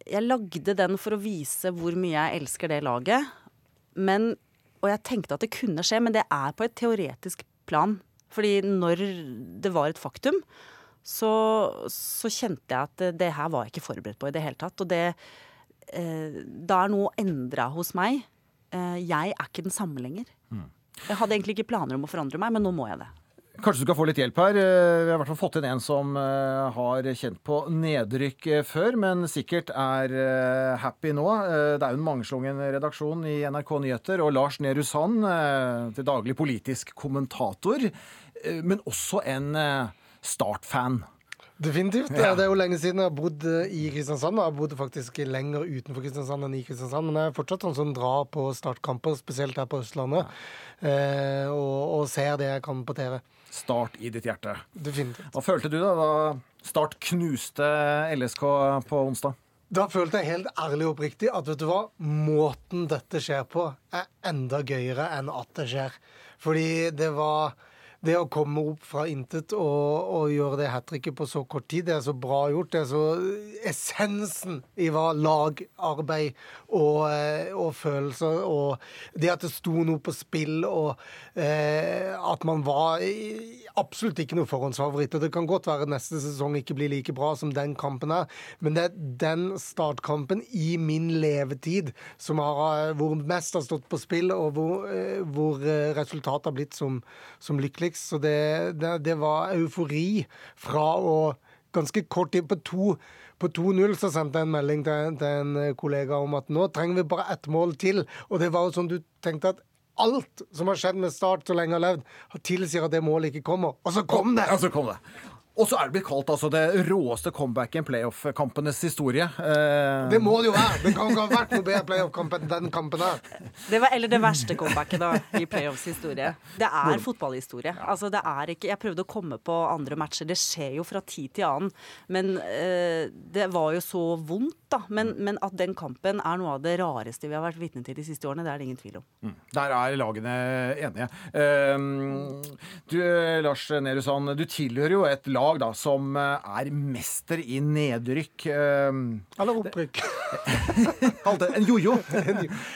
jeg lagde den for å vise hvor mye jeg elsker det laget. Men, og jeg tenkte at det kunne skje, men det er på et teoretisk plan. Fordi når det var et faktum, så, så kjente jeg at det, her var jeg ikke forberedt på i det hele tatt. Og det eh, Da er noe endra hos meg. Eh, jeg er ikke den samme lenger. Mm. Jeg hadde egentlig ikke planer om å forandre meg, men nå må jeg det. Kanskje du skal få litt hjelp her. Eh, vi har i hvert fall fått inn en som eh, har kjent på nedrykk eh, før, men sikkert er happy nå. Det er jo en mangslungen redaksjon i NRK Nyheter, og Lars Nehru Sand, til daglig politisk kommentator, men også en Start-fan. Definitivt. Ja. Det er jo lenge siden jeg har bodd i Kristiansand. Jeg har bodd faktisk lenger utenfor Kristiansand enn i Kristiansand. Men jeg er fortsatt sånn som drar på startkamper, spesielt her på Østlandet, ja. og, og ser det jeg kan på TV. Start i ditt hjerte. Definitivt. Hva følte du da da Start knuste LSK på onsdag? Da følte jeg helt ærlig og oppriktig at vet du hva, måten dette skjer på, er enda gøyere enn at det skjer. Fordi det var det å komme opp fra intet og, og gjøre det hat tricket på så kort tid, det er så bra gjort. Det er så essensen i hva lagarbeid og, eh, og følelser og det at det sto noe på spill, og eh, at man var absolutt ikke noe forhåndsfavoritt. Og det kan godt være neste sesong ikke blir like bra som den kampen er, men det er den startkampen i min levetid som har, eh, hvor mest har stått på spill, og hvor, eh, hvor resultatet har blitt som, som lykkeligst. Så det, det, det var eufori fra å ganske kort tid på på 2-0 så sendte jeg en melding til, til, en kollega om at nå trenger vi bare ett mål til. Og det var jo sånn du tenkte at alt som har skjedd med Start så lenge jeg har levd, tilsier at det målet ikke kommer. Og så kom det! Ja, så kom det. Og så er det blitt kalt altså det råeste comebacket i playoff-kampenes historie. Eh... Det må det jo være! Det kan ikke ha vært noe bedre playoff-kamp enn den kampen der. Det var, eller det verste comebacket da, i playoffs historie. Det er fotballhistorie. Altså, det er ikke, jeg prøvde å komme på andre matcher. Det skjer jo fra tid til annen. Men eh, det var jo så vondt, da. Men, men, at den kampen er noe av det rareste vi har vært vitne til de siste årene, det er det ingen tvil om. Mm. Der er lagene enige. Eh, du, Lars Nehru Sand, du tilhører jo et lag lag da, som eh, er mester i nedrykk. Eh, Eller opprykk. en jojo.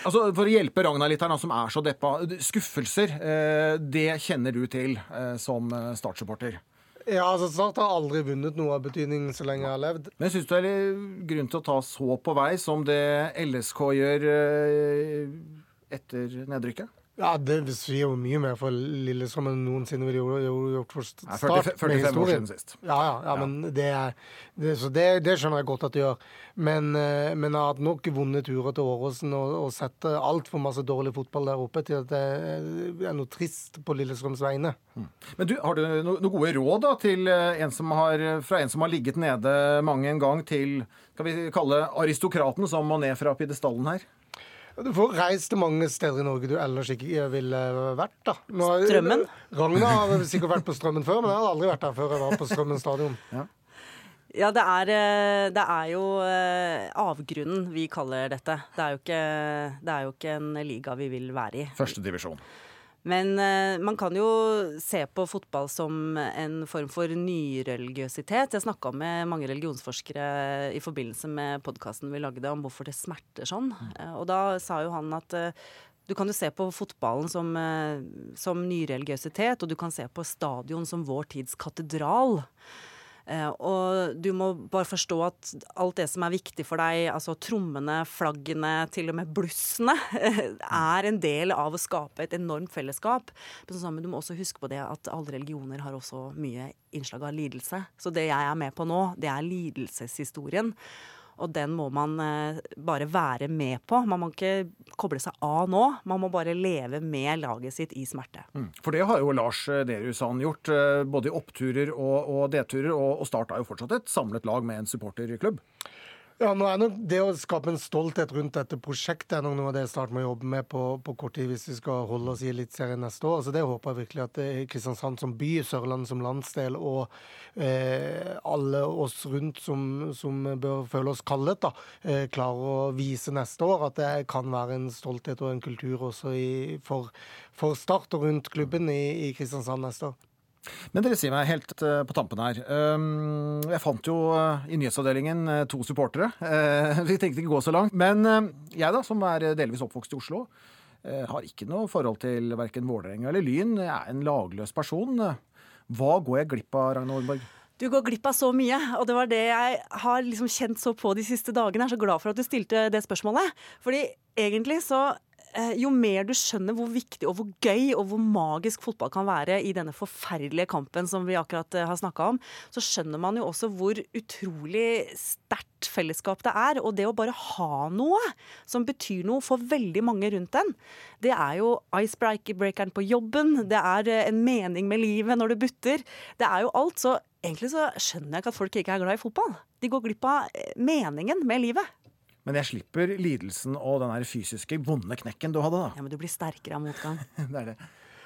altså, for å hjelpe Ragna litt her, som er så deppa. Skuffelser, eh, det kjenner du til som Start-supporter? Ja, altså Start har aldri vunnet noe av betydning så lenge jeg har levd. Men syns du det er grunn til å ta så på vei som det LSK gjør etter nedrykket? Ja, det sier jo mye mer for Lillestrøm enn noensinne ville gjort for Start. Ja, 40, 45 år siden sist. Ja, ja, ja, men det, er, det, det, det, skjønner jeg godt at det gjør. Men, eh, men jeg har hatt nok vonde turer til Åråsen og, og sett altfor masse dårlig fotball der oppe til at det er noe trist på Lillestrøms vegne. Mm. Men du, Har du noen gode råd da, til eh, en som har, fra en som har ligget nede mange en gang, til skal vi kalle aristokraten som må ned fra pidestallen her? Du får reist til mange steder i Norge du ellers ikke ville vært. da. Nå, Strømmen? Ragna har sikkert vært på Strømmen før, men jeg har aldri vært der før jeg var på Strømmen stadion. Ja. Ja, det er, eh, det er jo eh, avgrunnen vi kaller dette. Det er, jo ikke, det er jo ikke en liga vi vil være i. Førstedivisjon. Men eh, man kan jo se på fotball som en form for nyreligiøsitet. Jeg snakka med mange religionsforskere i forbindelse med podkasten vi lagde om hvorfor det smerter sånn. Eh, Og da sa jo han at eh, du kan jo se på fotballen som, som nyreligiøsitet, og du kan se på stadion som vår tids katedral. Eh, og du må bare forstå at alt det som er viktig for deg, altså trommene, flaggene, til og med blussene, er en del av å skape et enormt fellesskap. Men sammen, du må også huske på det at alle religioner har også mye innslag av lidelse. Så det jeg er med på nå, det er lidelseshistorien. Og den må man eh, bare være med på. Man må ikke koble seg av nå. Man må bare leve med laget sitt i smerte. Mm. For det har jo Lars Nehru Sand gjort, eh, både i oppturer og, og D-turer. Og, og Start jo fortsatt et samlet lag med en supporterklubb. Ja, nå er nok Det å skape en stolthet rundt dette prosjektet er nok noe av det Start må jobbe med på, på kort tid hvis vi skal holde oss i Eliteserien neste år. Altså Det håper jeg virkelig at er Kristiansand som by, Sørlandet som landsdel og eh, alle oss rundt som, som bør føle oss kallet, da, eh, klarer å vise neste år at det kan være en stolthet og en kultur også i, for, for Start og rundt klubben i, i Kristiansand neste år. Men dere sier meg helt eh, på tampen her. Um, Jeg fant jo eh, i nyhetsavdelingen eh, to supportere. Vi tenkte ikke gå så langt. Men jeg, da, som er delvis oppvokst i Oslo, har ikke noe forhold til verken Vålerenga eller Lyn. Jeg er en lagløs person. Hva går jeg glipp av, Ragnar Orberg? Du går glipp av så mye, og det var det jeg har liksom kjent så på de siste dagene. Jeg er så glad for at du stilte det spørsmålet. Fordi egentlig så jo mer du skjønner hvor viktig og hvor gøy og hvor magisk fotball kan være i denne forferdelige kampen som vi akkurat eh, har snakka om, så skjønner man jo også hvor utrolig sterkt fellesskap det er. Og det å bare ha noe som betyr noe for veldig mange rundt en, det er jo icebreakeren på jobben, det er eh, en mening med livet når du butter. Det er jo alt. Så egentlig så skjønner jeg ikke at folk ikke er glad i fotball. De går glipp av eh, meningen med livet. Men jeg slipper lidelsen og den her fysiske vonde knekken du hadde, da. Ja, Men du blir sterkere av motgang. det er det.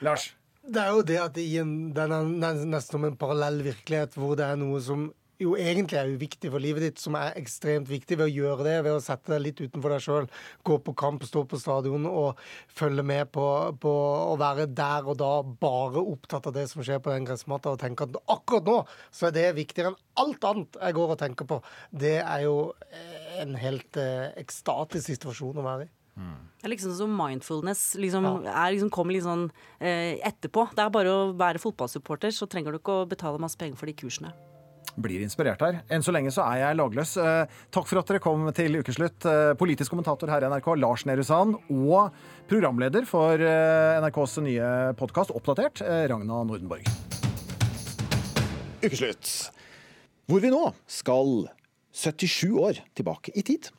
Lars? Det er jo det at i en, den er nesten som en parallell virkelighet hvor det er noe som jo egentlig er uviktig for livet ditt, som er ekstremt viktig ved å gjøre det, ved å sette deg litt utenfor deg sjøl, gå på kamp, stå på stadion og følge med på, på å være der og da bare opptatt av det som skjer på den gressmatta, og tenke at akkurat nå så er det viktigere enn alt annet jeg går og tenker på. Det er jo eh, en helt eh, ekstatisk situasjon å være i. Det er liksom som mindfulness liksom, er liksom, kommer litt sånn eh, etterpå. Det er bare å være fotballsupporter, så trenger du ikke å betale masse penger for de kursene. Blir inspirert her. Enn så lenge så er jeg lagløs. Eh, Takk for at dere kom til ukeslutt. Eh, Politisk kommentator her i NRK, Lars Nehru Sand, og programleder for eh, NRKs nye podkast Oppdatert, eh, Ragna Nordenborg. Ukeslutt. Hvor vi nå skal 77 år tilbake i tid.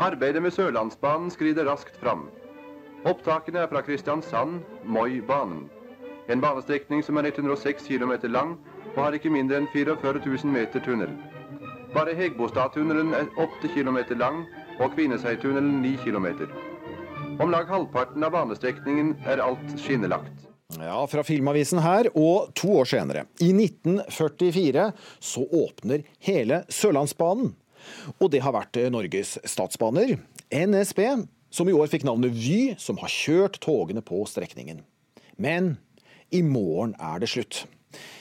Arbeidet med Sørlandsbanen skrider raskt fram. Opptakene er fra Kristiansand, Moi-banen. En banestrekning som er 106 km lang og har ikke mindre enn 44 000 meter tunnel. Bare Hegbostadtunnelen er 8 km lang og Kvinesheitunnelen 9 km. Om lag halvparten av banestrekningen er alt skinnelagt. Ja, fra Filmavisen her, og to år senere, i 1944, så åpner hele Sørlandsbanen. Og det har vært Norges statsbaner, NSB, som i år fikk navnet Vy, som har kjørt togene på strekningen. Men i morgen er det slutt.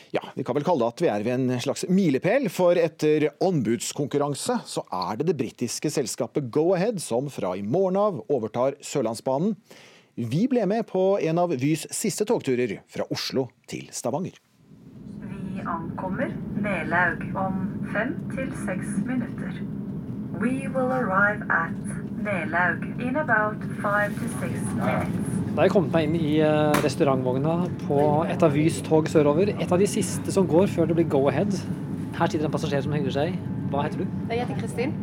Ja, vi kan vel kalle det at vi er ved en slags milepæl, for etter anbudskonkurranse så er det det britiske selskapet Go-Ahead som fra i morgen av overtar Sørlandsbanen. Vi ble med på en av Vys siste togturer fra Oslo til Stavanger. Vi ankommer Nelaug om fem til seks minutter. We will arrive at Nelaug in about five to six minutes. Da har jeg kommet meg inn i eh, restaurantvogna på et av Vys tog sørover. Et av de siste som går før det blir go-ahead. Her sitter en passasjer som hegner seg. Hva heter du? Jeg heter Kristin.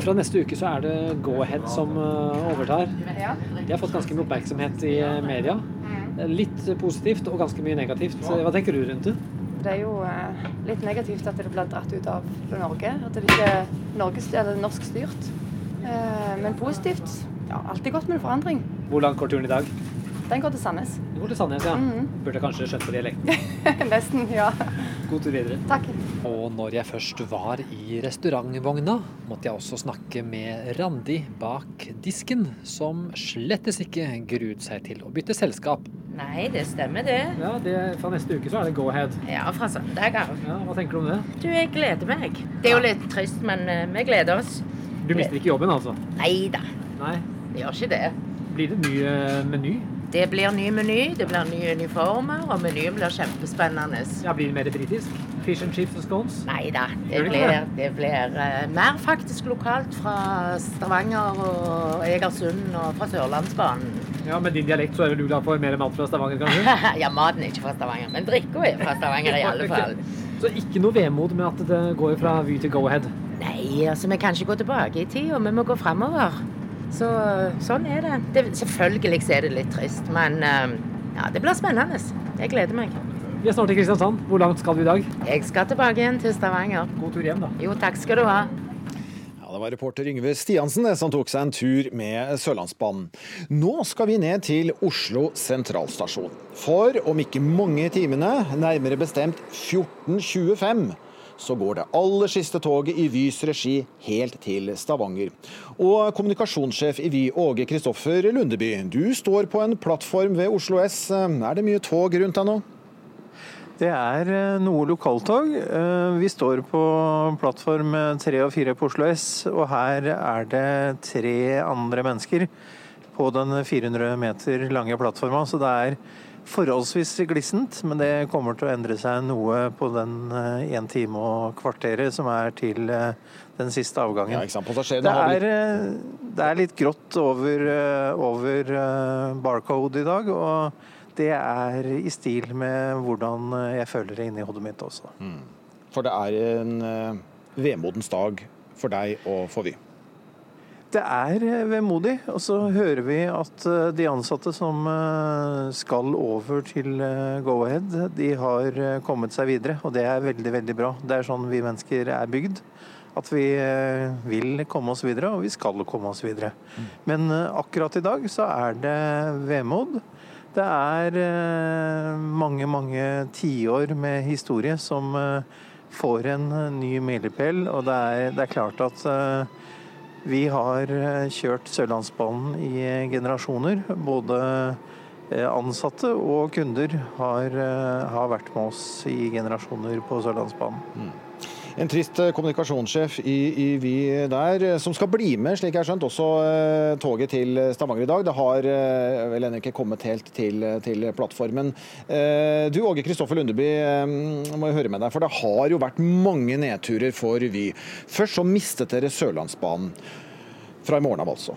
Fra neste uke så er det go-ahead som eh, overtar. De har fått ganske mye oppmerksomhet i eh, media. Litt positivt og ganske mye negativt. Hva tenker du rundt det? Det er jo eh, litt negativt at det blir dratt ut av Norge. At det ikke er Norge, eller norsk styrt. Eh, men positivt. Ja, alltid godt med en forandring. Hvor lang går turen i dag? Den går til Sandnes. Den går til Sandnes, ja. Mhm. Burde kanskje skjønt på dialekten. Nesten, ja. God tur videre. Takk. Og når jeg først var i restaurantvogna, måtte jeg også snakke med Randi bak disken, som slettes ikke gruet seg til å bytte selskap. Nei, det stemmer det. Ja, det, Fra neste uke så er det go ahead. Ja, fra søndag av. Ja, hva tenker du om det? Du, jeg gleder meg. Det er jo litt trist, men eh, vi gleder oss. Du mister ikke jobben, altså? Nei da, Nei. vi gjør ikke det. Blir det ny eh, meny? Det blir ny meny, det blir nye uniformer, og menyen blir kjempespennende. Ja, Blir det mer britisk? Fish and chips og scones? Nei da, det blir, det? blir eh, mer faktisk lokalt fra Stavanger og Egersund og fra Sørlandsbanen. Ja, Med din dialekt så er vel du glad for mer mat fra Stavanger, kanskje? ja, maten er ikke fra Stavanger, men drikka er fra Stavanger i alle fall. Så ikke noe vemod med at det går fra Vy til go ahead? Nei, altså vi kan ikke gå tilbake i tid, og vi må gå framover. Så sånn er det. det. Selvfølgelig er det litt trist, men eh, ja, det blir spennende. Jeg gleder meg. Vi er snart i Kristiansand. Hvor langt skal du i dag? Jeg skal tilbake igjen til Stavanger. God tur hjem, da. Jo, takk skal du ha. Ja, Det var reporter Yngve Stiansen som tok seg en tur med Sørlandsbanen. Nå skal vi ned til Oslo sentralstasjon. For om ikke mange timene, nærmere bestemt 14.25, så går det aller siste toget i Vys regi helt til Stavanger. Og kommunikasjonssjef i Vy, Åge Kristoffer Lundeby, du står på en plattform ved Oslo S. Er det mye tog rundt deg nå? Det er eh, noe lokaltog. Eh, Vi står på plattform 3 og 4 på Oslo S, og her er det tre andre mennesker på den 400 meter lange plattforma, så det er forholdsvis glissent. Men det kommer til å endre seg noe på den én time og kvarteret som er til eh, den siste avgangen. Ja, Det er, eh, det er litt grått over, eh, over eh, barcode i dag, og det er i stil med hvordan eh, jeg føler det inni hodet mitt også. For det er en eh, vemodens dag for deg og for Vy. Det er eh, vemodig, og så hører vi at eh, de ansatte som eh, skal over til Go-Ahead, de har kommet seg videre, og det er veldig, veldig bra. Det er sånn vi mennesker er bygd. At vi vil komme oss videre, og vi skal komme oss videre. Men eh, akkurat i dag så er det vemod. Det er mange, mange tiår med historie som får en ny milepæl, og det er, det er klart at vi har eh, kjørt Sørlandsbanen i eh, generasjoner. Både eh, ansatte og kunder har, har vært med oss i generasjoner på Sørlandsbanen. En trist eh, kommunikasjonssjef i, i Vy der, eh, som skal bli med, slik jeg har skjønt, også eh, toget til Stavanger i dag. Det har vel ennå ikke kommet helt til, til plattformen. Du Åge Kristoffer Lundeby, må jeg høre med deg, for det har jo vært mange nedturer for Vy. Først så mistet dere Sørlandsbanen. Fra i morgen av, altså.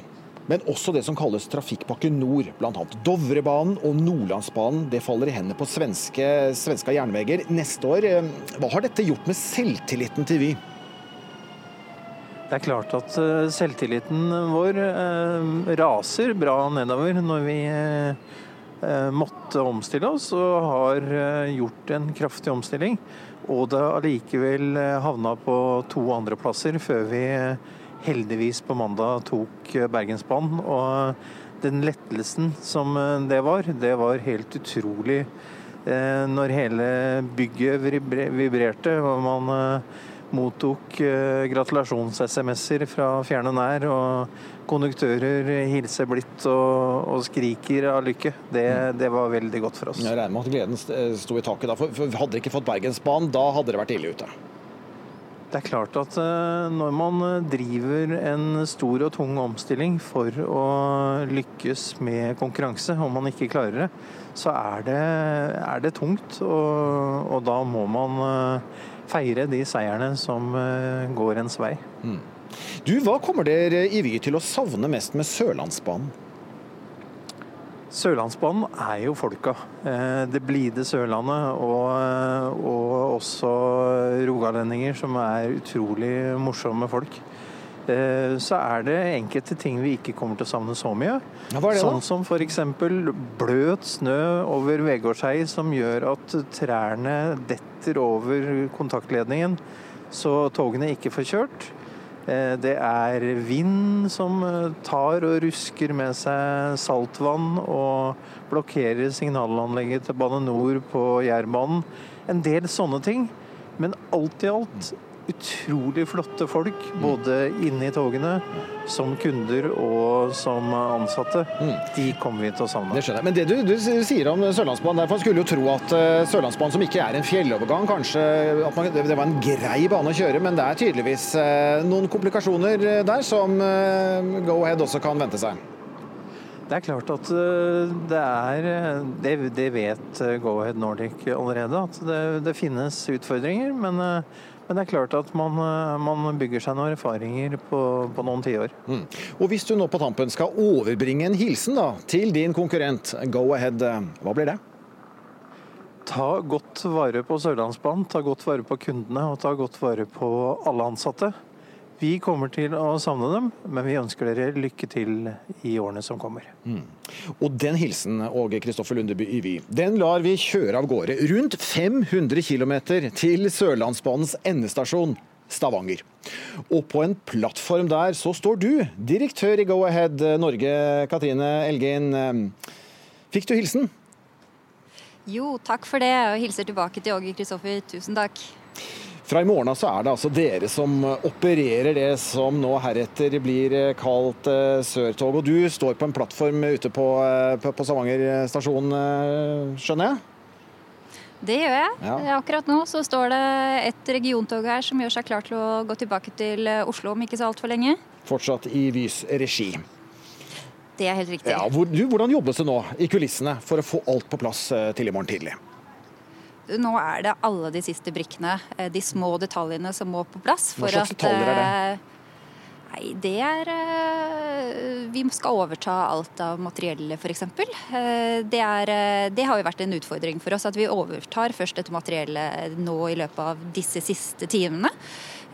Men også det som kalles Trafikkpakke Nord, bl.a. Dovrebanen og Nordlandsbanen. Det faller i hendene på svenske, svenske jernveger neste år. Eh, Hva har dette gjort med selvtilliten til Vy? Det er klart at eh, selvtilliten vår eh, raser bra nedover når vi måtte omstille oss og har gjort en kraftig omstilling. Og det allikevel havna på to andreplasser før vi heldigvis på mandag tok eh, Bergensbanen. Og den lettelsen som eh, det var, det var helt utrolig eh, når hele bygget vibrerte og man eh, mottok eh, gratulasjons-SMS-er fra fjern og nær, og konduktører hilser blidt og, og skriker av lykke. Det, det var veldig godt for oss. Jeg regner med at gleden st- eh, sto i taket da. For, for hadde dere ikke fått Bergensbanen, da hadde dere vært ille ute. Det er klart at eh, når man eh, driver en stor og tung omstilling for å lykkes med konkurranse, om man ikke klarer det, så er det, er det tungt. Og, og da må man eh, feire de seierne som går ens vei. Du, Hva kommer dere i Vy til å savne mest med Sørlandsbanen? Sørlandsbanen er jo folka. Eh, Det blide Sørlandet og, og også rogalendinger som er utrolig morsomme folk. Eh, Så er det enkelte ting vi ikke kommer til å savne så mye. Ja, det sånn som f.eks. bløt snø over Vegårshei som gjør at trærne detter over kontaktledningen, så togene ikke får kjørt. Eh, Det er vind som eh, tar og rusker med seg saltvann og blokkerer signalanlegget til Bane NOR på Jærbanen. En del sånne ting. Men alt i alt utrolig flotte folk, både inne i togene, som kunder og som ansatte. De kommer vi til å savne. Det skjønner jeg. Men det du, du sier om Sørlandsbanen, derfor skulle jo tro at eh, Sørlandsbanen, som ikke er en fjellovergang, kanskje at man, det var en grei bane å kjøre, men det er tydeligvis eh, noen komplikasjoner der som eh, Go-Ahead også kan vente seg. Det er klart at det er Det, det vet Go-Ahead Nordic allerede, at det, det finnes utfordringer. Men, men det er klart at man, eh, man bygger seg noen erfaringer på, på noen tiår. Mm. Og hvis du nå på tampen skal overbringe en hilsen da, til din konkurrent Go-Ahead, eh, hva blir det? Ta godt vare på Sørlandsbanen, ta godt vare på kundene og ta godt vare på alle ansatte. Vi kommer til å savne dem, men vi ønsker dere lykke til i årene som kommer. Mm. Og den hilsen, Åge Kristoffer Lundeby Yvi, den lar vi kjøre av gårde rundt 500 km til Sørlandsbanens endestasjon. Stavanger. Og på en plattform der så står du, direktør i Go-Ahead Norge, Katrine Elgin. Fikk du hilsen? Jo, takk for det, og hilser tilbake til Åge Kristoffer. Tusen takk. Fra i morgen av så er det altså dere som opererer det som nå heretter blir kalt eh, Sørtog. Og du står på en plattform ute på, eh, på, på Stavanger stasjon, eh, skjønner jeg? Det gjør jeg. Ja. Akkurat nå så står det et regiontog her som gjør seg klar til å gå tilbake til Oslo om ikke så altfor lenge. Fortsatt i Vys regi. Det er helt riktig. Ja, hvor, du, hvordan jobbes det nå i kulissene for å få alt på plass eh, til i morgen tidlig? Nå er det alle de siste brikkene, eh, de små detaljene som må på plass. Hva slags detaljer er det? eh, Nei, det er eh, Vi skal overta alt av materiellet, f.eks. Det, er, det har jo vært en utfordring for oss at vi overtar først dette materiellet nå i løpet av disse siste timene.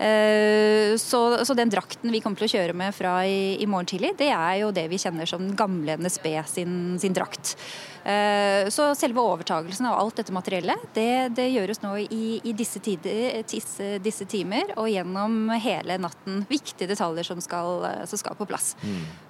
Eh, Så, så den drakten vi kommer til å kjøre med fra i, i morgen tidlig, det er jo det vi kjenner som den gamle NSB sin, sin drakt. Eh, Så selve overtagelsen av alt dette materiellet, det, det gjøres nå i, i disse, tider, disse, disse timer og gjennom hele natten. Viktige detaljer som skal, som skal på plass.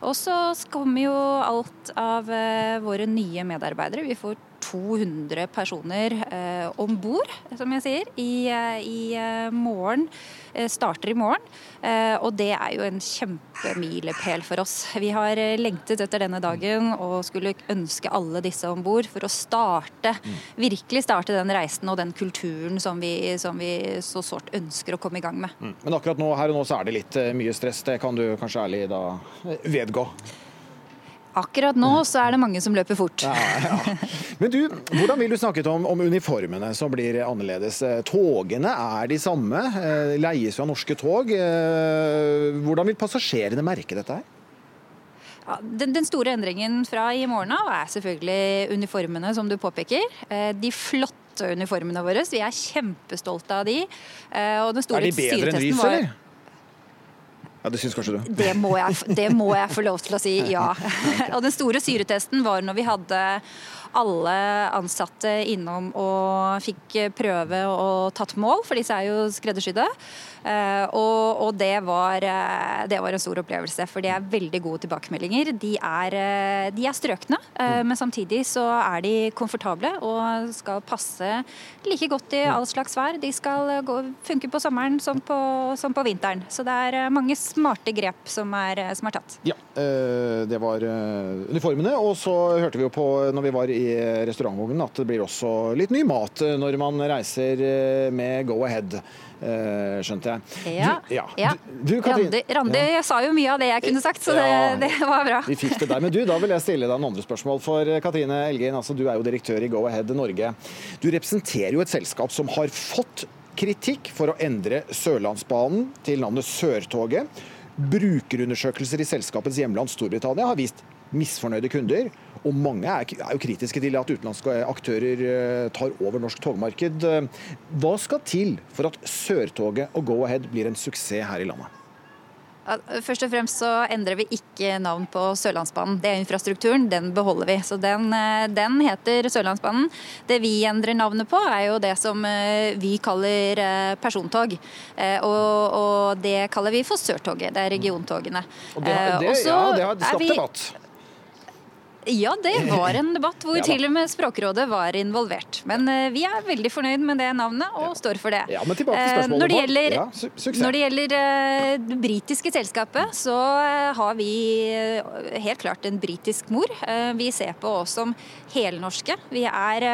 Og så kommer jo alt av eh, våre nye medarbeidere. Vi får 200 personer eh, om bord, som jeg sier, i, eh, i eh, morgen. Eh, starter i morgen. Eh, og det er jo en kjempemilepæl for oss. Vi har lengtet etter denne dagen og skulle ønske alle disse om bord for å starte, virkelig starte den reisen og den kulturen som vi, som vi så sårt ønsker å komme i gang med. Mm. Men akkurat nå, her og nå så er det litt mye stress. Det kan du kanskje ærlig da vedgå. Akkurat nå så er det mange som løper fort. Men du, hvordan vil du snakke om, om uniformene som blir annerledes? Eh, Togene er de samme, eh, leies fra norske tog. Eh, Hvordan vil passasjerene merke dette her? Ja, den, den store endringen fra i morgen av er selvfølgelig uniformene, som du påpeker. De flotte uniformene våre. Vi er kjempestolte av de. Og den store Er de bedre enn Rys, eller? Ja, det syns kanskje du? Det må, jeg, det må jeg få lov til å si, ja. Og den store syretesten var når vi hadde alle ansatte innom og fikk prøve og tatt mål, for disse er jo skreddersydde. Eh, Og, og det, var, eh, det var en stor opplevelse, for det er veldig gode tilbakemeldinger. De er, eh, de er strøkne, eh, men samtidig så er de komfortable og skal passe like godt i all slags vær. De skal gå, funke på sommeren som på, som på vinteren. Så det er mange smarte grep som er, som er tatt. Ja, det var uniformene. Og så hørte vi jo på når vi var i restaurantvognen at det blir også litt ny mat eh, når man reiser eh, med Go Ahead, eh, skjønte jeg. Ja. Du, ja. ja. Du, du, Randi, Randi sa jo mye av det jeg kunne sagt, så det, Ja. det var bra. Vi fikk det der. Men du, da vil jeg stille deg noen andre spørsmål. For eh, Katrine Elgin, altså, du er jo direktør i Go Ahead Norge. Du representerer jo et selskap som har fått kritikk for å endre Sørlandsbanen til navnet Sørtoget. Brukerundersøkelser i selskapets hjemland Storbritannia har vist misfornøyde kunder. Og mange er, er jo kritiske til at utenlandske aktører eh, tar over norsk togmarked. Eh, Hva skal til for at Sørtoget og Go Ahead blir en suksess her i landet? Først og fremst så endrer vi ikke navn på Sørlandsbanen. Det er infrastrukturen, den beholder vi. Så den, eh, den heter Sørlandsbanen. Det vi endrer navnet på, er jo det som eh, vi kaller eh, persontog. Og, og det kaller vi for Sørtoget. Det er regiontogene. Og det, det, ja, det har skapt debatt. Ja, det var en debatt hvor Ja til og med Språkrådet var involvert. Men uh, vi er veldig fornøyd med det navnet og står for det. Ja, men tilbake til spørsmålet. Uh, Når det gjelder, Ja, su- når det, gjelder uh, det britiske selskapet, så eh, har vi helt klart en britisk mor. Vi ser på oss som helnorske. Vi er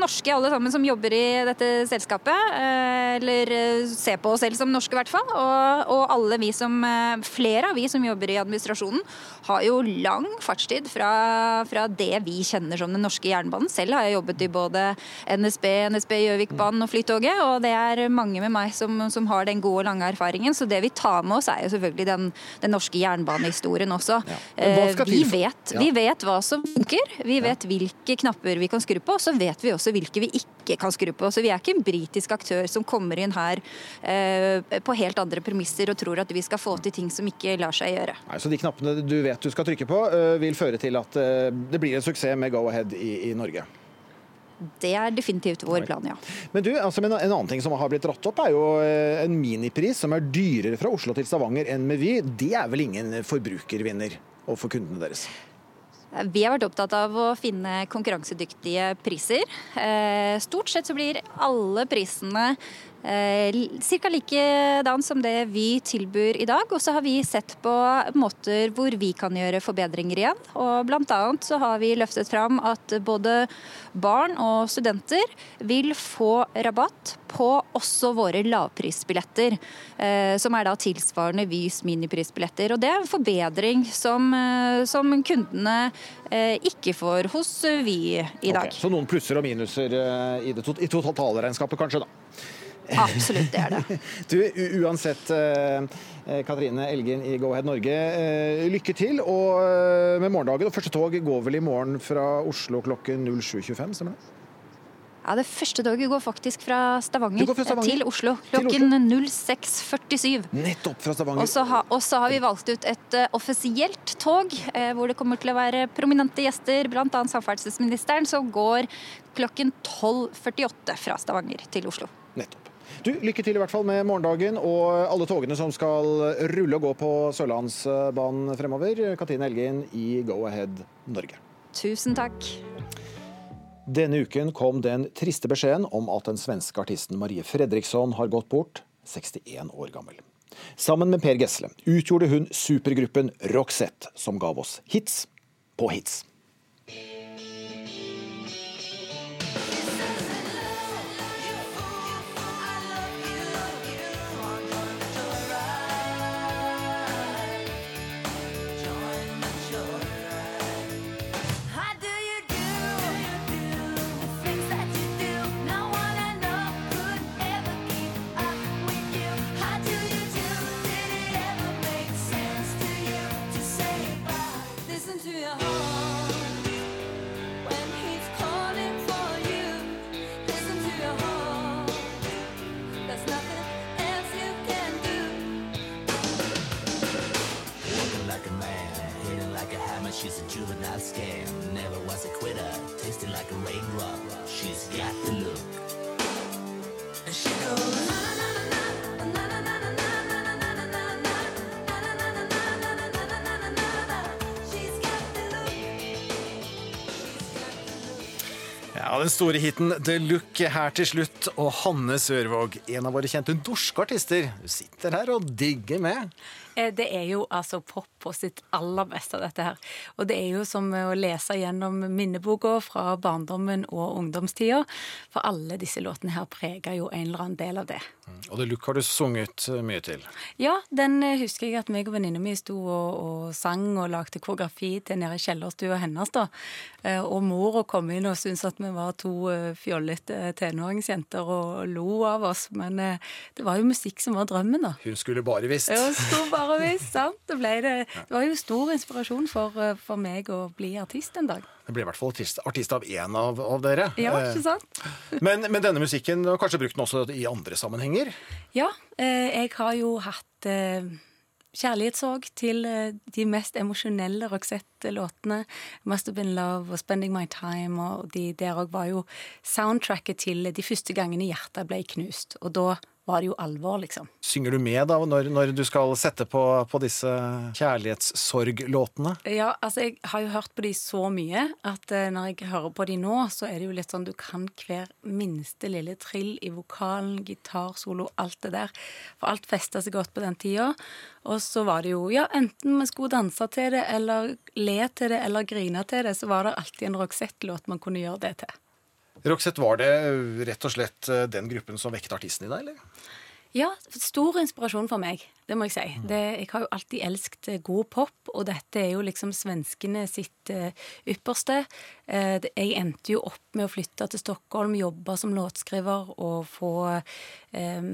norske alle sammen som jobber i dette selskapet. eh, Eller eh, ser på oss selv som norske, i hvert fall. Og, og alle vi som, eh, flere av vi som jobber i administrasjonen, har jo lang fartstid fra, fra det vi kjenner som den norske jernbanen. Selv har jeg jobbet i både NSB, NSB Gjøvikbanen og Flytoget, og det er mange med meg som, som har den gode, lange erfaringen. Så det vi tar med oss, er jo selvfølgelig den, den norske jernbanehistorien også. Skal Vi vet, Ja. vi vet hva som funker, vi vet hvilke knapper vi kan skru på, og så vet vi også hvilke vi ikke kan skru på. Så vi er ikke en britisk aktør som kommer inn her eh, på helt andre premisser og tror at vi skal få til ting som ikke lar seg gjøre. Nei, så de knappene du vet du skal trykke på, eh, vil føre til at eh, det blir en suksess med Go Ahead i, i Norge. Det er definitivt vår plan, ja. Men du, altså, en annen ting som har blitt dratt opp, er jo eh, en minipris som er dyrere fra Oslo til Stavanger enn med Vy. Det er vel ingen forbrukervinner overfor kundene deres? Vi har vært opptatt av å finne konkurransedyktige priser. Eh, Stort sett så blir alle prisene ca. likedan som det vi tilbyr i dag. Og så har vi sett på måter hvor vi kan gjøre forbedringer igjen. Og annet så har vi løftet fram at både barn og studenter vil få rabatt på også våre lavprisbilletter, eh, som er da tilsvarende Vys miniprisbilletter. Og det er en forbedring som, eh, som kundene eh, ikke får hos Vy i dag. Okay, så noen plusser og minuser eh, i, det, i totalregnskapet, kanskje, da. Absolutt, det er det. Du, uansett, eh, eh, Katrine Elgen i Go Ahead Norge, eh, lykke til og med morgendagen. Og første tog går vel i morgen fra Oslo klokken 07.25, stemmer det? Ja, Det første toget går faktisk fra Stavanger, fra Stavanger. til Oslo klokken 06.47. Nettopp fra Stavanger. Og så, har vi valgt ut et uh, offisielt tog eh, hvor det kommer til å være prominente gjester, bl.a. samferdselsministeren, som går klokken 12.48 fra Stavanger til Oslo. Nettopp. Du, Lykke til i hvert fall med morgendagen og alle togene som skal rulle og gå på Sørlandsbanen fremover. Katrine Elgin i Go Ahead Norge. Tusen takk. Denne uken kom den triste beskjeden om at den svenske artisten Marie Fredriksson har gått bort, 61 år gammel. Sammen med Per Gessle utgjorde hun supergruppen Roxette, som gav oss hits på hits. Scam. Never was a quitter, tasting like a raindrop. She's got the look. And she goes. Ja, Den store hiten The Look her til slutt. Og Hanne Sørvåg, en av våre kjente norske artister, sitter her og digger med. Eh, Det er jo altså pop på sitt aller beste, dette her. Og det er jo som å lese gjennom minneboka fra barndommen og ungdomstida. For alle disse låtene her preger jo en eller annen del av det. Og det Look har du sunget mye til. Ja, den eh, husker jeg at meg og venninna mi sto og, og sang og lagde koreografi til nede i kjellerstua hennes. da. Eh, Og mora kom inn og syntes at vi var to eh, fjollete tenåringsjenter og lo av oss. Men eh, det var jo musikk som var drømmen, da. Hun skulle bare visst. Ja, skulle bare visst, sant? Det, det. det var jo stor inspirasjon for, eh, for meg å bli artist en dag. Det ble i hvert fall artist, artist av én av, av dere. Ja, ikke sant? Eh, Men, men denne musikken, du har kanskje brukt den også i andre sammenhenger? Ja, eh, jeg har jo hatt eh, kjærlighetssorg til eh, de mest emosjonelle Roxette-låtene. 'Must Have Been Love' og 'Spending My Time'. og de Der òg var jo soundtracket til de første gangene hjertet ble knust. Og da var det jo alvor, liksom. Synger du med da når, når du skal sette på, på disse kjærlighetssorglåtene? Ja, altså jeg har jo hørt på de så mye at eh, når jeg hører på de nå, så er det jo litt sånn du kan hver minste lille trill i vokalen, gitarsolo, alt det der. For alt festa seg godt på den tida. Og så var det jo, ja, enten vi skulle danse til det, eller le til det, eller grine til det, så var det alltid en Roxette-låt man kunne gjøre det til. Roxette, var det rett og slett eh, den gruppen som vekket artisten i deg, eller? Ja, stor inspirasjon for meg, det må jeg si. Det, jeg har jo alltid elsket eh, god pop, og dette er jo liksom svenskene sitt uh, ypperste. Uh, jeg endte jo opp med å flytte til Stockholm, jobbe som låtskriver og få eh,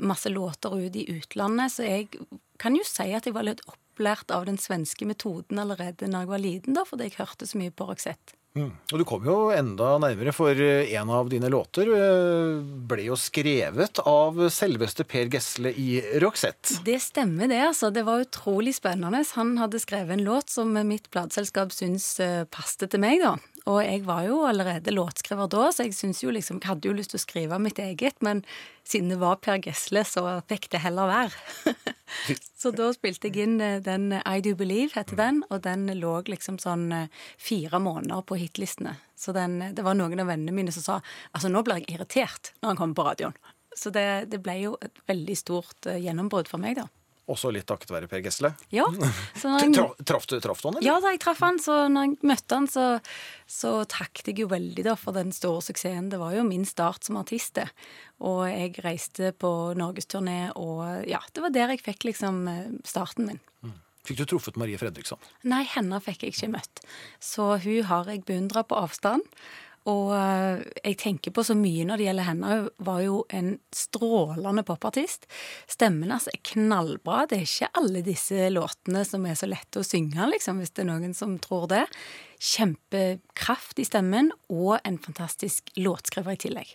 masse låter ut i utlandet, så jeg kan jo si at jeg var litt opplært av den svenske metoden allerede da jeg var liten, da, fordi jeg hørte så mye på Roxette. Og du kom jo enda nærmere, for eh, en av dine låter eh, ble jo skrevet av selveste Per Gessle i Roxette. Det stemmer, det. altså. Det var utrolig spennende. Han hadde skrevet en låt som mitt plateselskap syns uh, passet til meg, da. Og jeg var jo allerede låtskriver da, så jeg synes jo liksom, jeg hadde jo lyst til å skrive mitt eget, men siden det var Per Gessle, så fikk det heller være. så da spilte jeg inn eh, den I Do Believe, heter den, og den lå liksom sånn eh, fire måneder på hitlistene. Så den, det var noen av vennene mine som sa altså nå blir jeg irritert når han kommer på radioen. Så det, det ble jo et veldig stort eh, gjennombrudd for meg, da. Også litt takket være Per Gessle. Ja. Så når jeg- Traff du traf du han, eller? Ja, da jeg traff han, så når jeg møtte han, så, så takket jeg jo veldig da for den store suksessen. Det var jo min start som artist, det. Og jeg reiste på norgesturné, og ja, det var der jeg fikk liksom starten min. Fikk du truffet Marie Fredriksson? Nei, henne fikk jeg ikke møtt. Så hun har jeg beundra på avstand. Og eh, jeg tenker på så mye når det gjelder henne. Hun var jo en strålende popartist. Stemmen altså er knallbra. Det er ikke alle disse låtene som er så lette å synge, liksom, hvis det er noen som tror det. Kjempekraft i stemmen, og en fantastisk låtskriver i tillegg.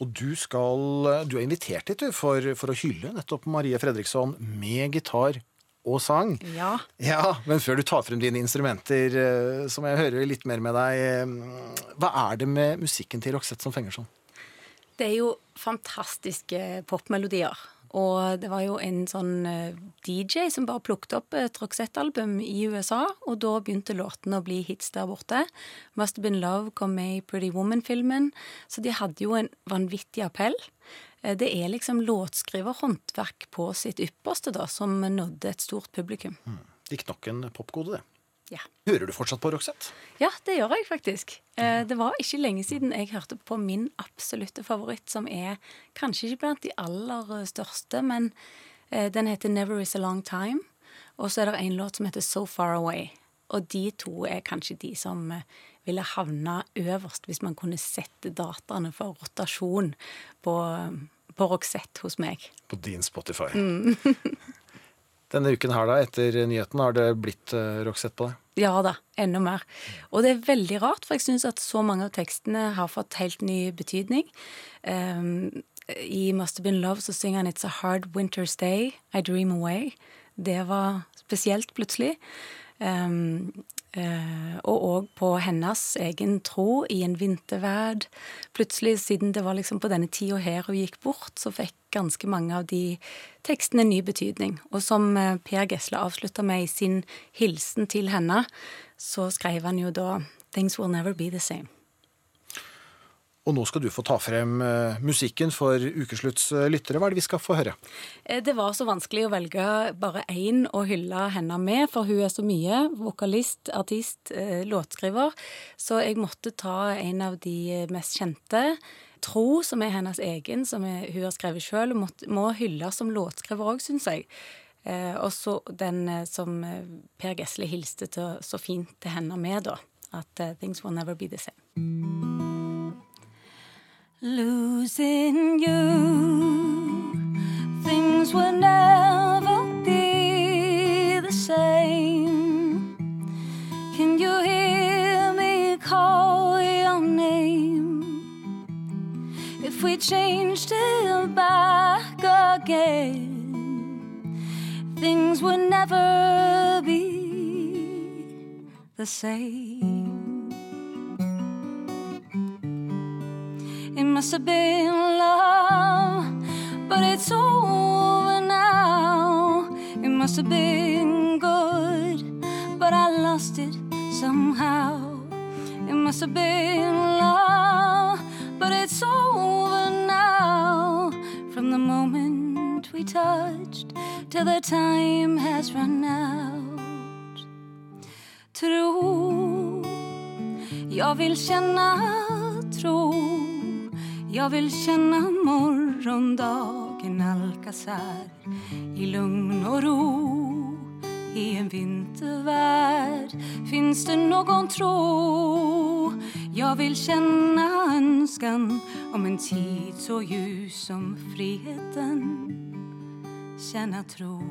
Og du skal Du er invitert hit for, for å hylle nettopp Marie Fredriksson med gitar og sang. Ja. Ja, Men før du tar frem dine instrumenter, eh, så må jeg høre litt mer med deg. eh, Hva er det med musikken til Roxette som fenger sånn? Det er jo fantastiske popmelodier. Og det var jo en sånn eh, DJ som bare plukket opp et Roxette-album i USA, og da begynte låtene å bli hits der borte. Must Have Been Love kom med i Pretty Woman-filmen, så de hadde jo en vanvittig appell. Eh, Det er liksom låtskriverhåndverk på sitt ypperste, da, som nådde et stort publikum. Riktignok en popkode, det. Ja. Hører du fortsatt på Roxette? Ja, det gjør jeg faktisk. Eh, Det var ikke lenge siden jeg hørte på min absolutte favoritt, som er kanskje ikke blant de aller eh, største, men den heter Never Is A Long Time. Og så er det en låt som heter So Far Away. Og de to er kanskje de som ville havna øverst hvis man kunne sette dataene for rotasjon på, på Roxette hos meg. På din Spotify. Mm. Denne uken her, da, etter nyheten, har det blitt uh, Roxette på deg? Ja da, enda mer. Og det er veldig rart, for jeg syns at så mange av tekstene har fått helt ny betydning. Um, I Must Have Been Love så synger han It's a hard winter's day, I dream away. Det var spesielt plutselig. Um, og òg på hennes egen tro i en vinterverd. Plutselig, siden det var liksom på denne tida her hun gikk bort, så fikk ganske mange av de tekstene ny betydning. Og som eh, Per Gesle avslutta med i sin hilsen til henne, så skrev han jo da Things will never be the same. Og nå skal du få ta frem eh, musikken for ukeslutts eh, lyttere. Hva er det vi skal få høre? Eh, Det var så vanskelig å velge bare én å hylle henne med, for hun er så mye. Vokalist, artist, låtskriver. Så jeg måtte ta en av de mest kjente. Tro, som er hennes egen, som hun har skrevet sjøl, må, må hylles som låtskriver òg, syns jeg. Og så den som Per Gessle hilste til, så fint til henne med, da. At 'Things will never be the same'. Losing you, things will never be the same. Can you hear me call your name? If we changed it back again, things would never be the same. Must have been love, but it's over now. It must have been good, but I lost it somehow. It must have been love, but it's over now. From the moment we touched till the time has run out. Tro, jag vill känna tro. Jag vill känna morgondagen nalkas här i lugn och ro. I en vintervärld finns det någon tro. Jag vill känna önskan om en tid så ljus som friheten. Känna tro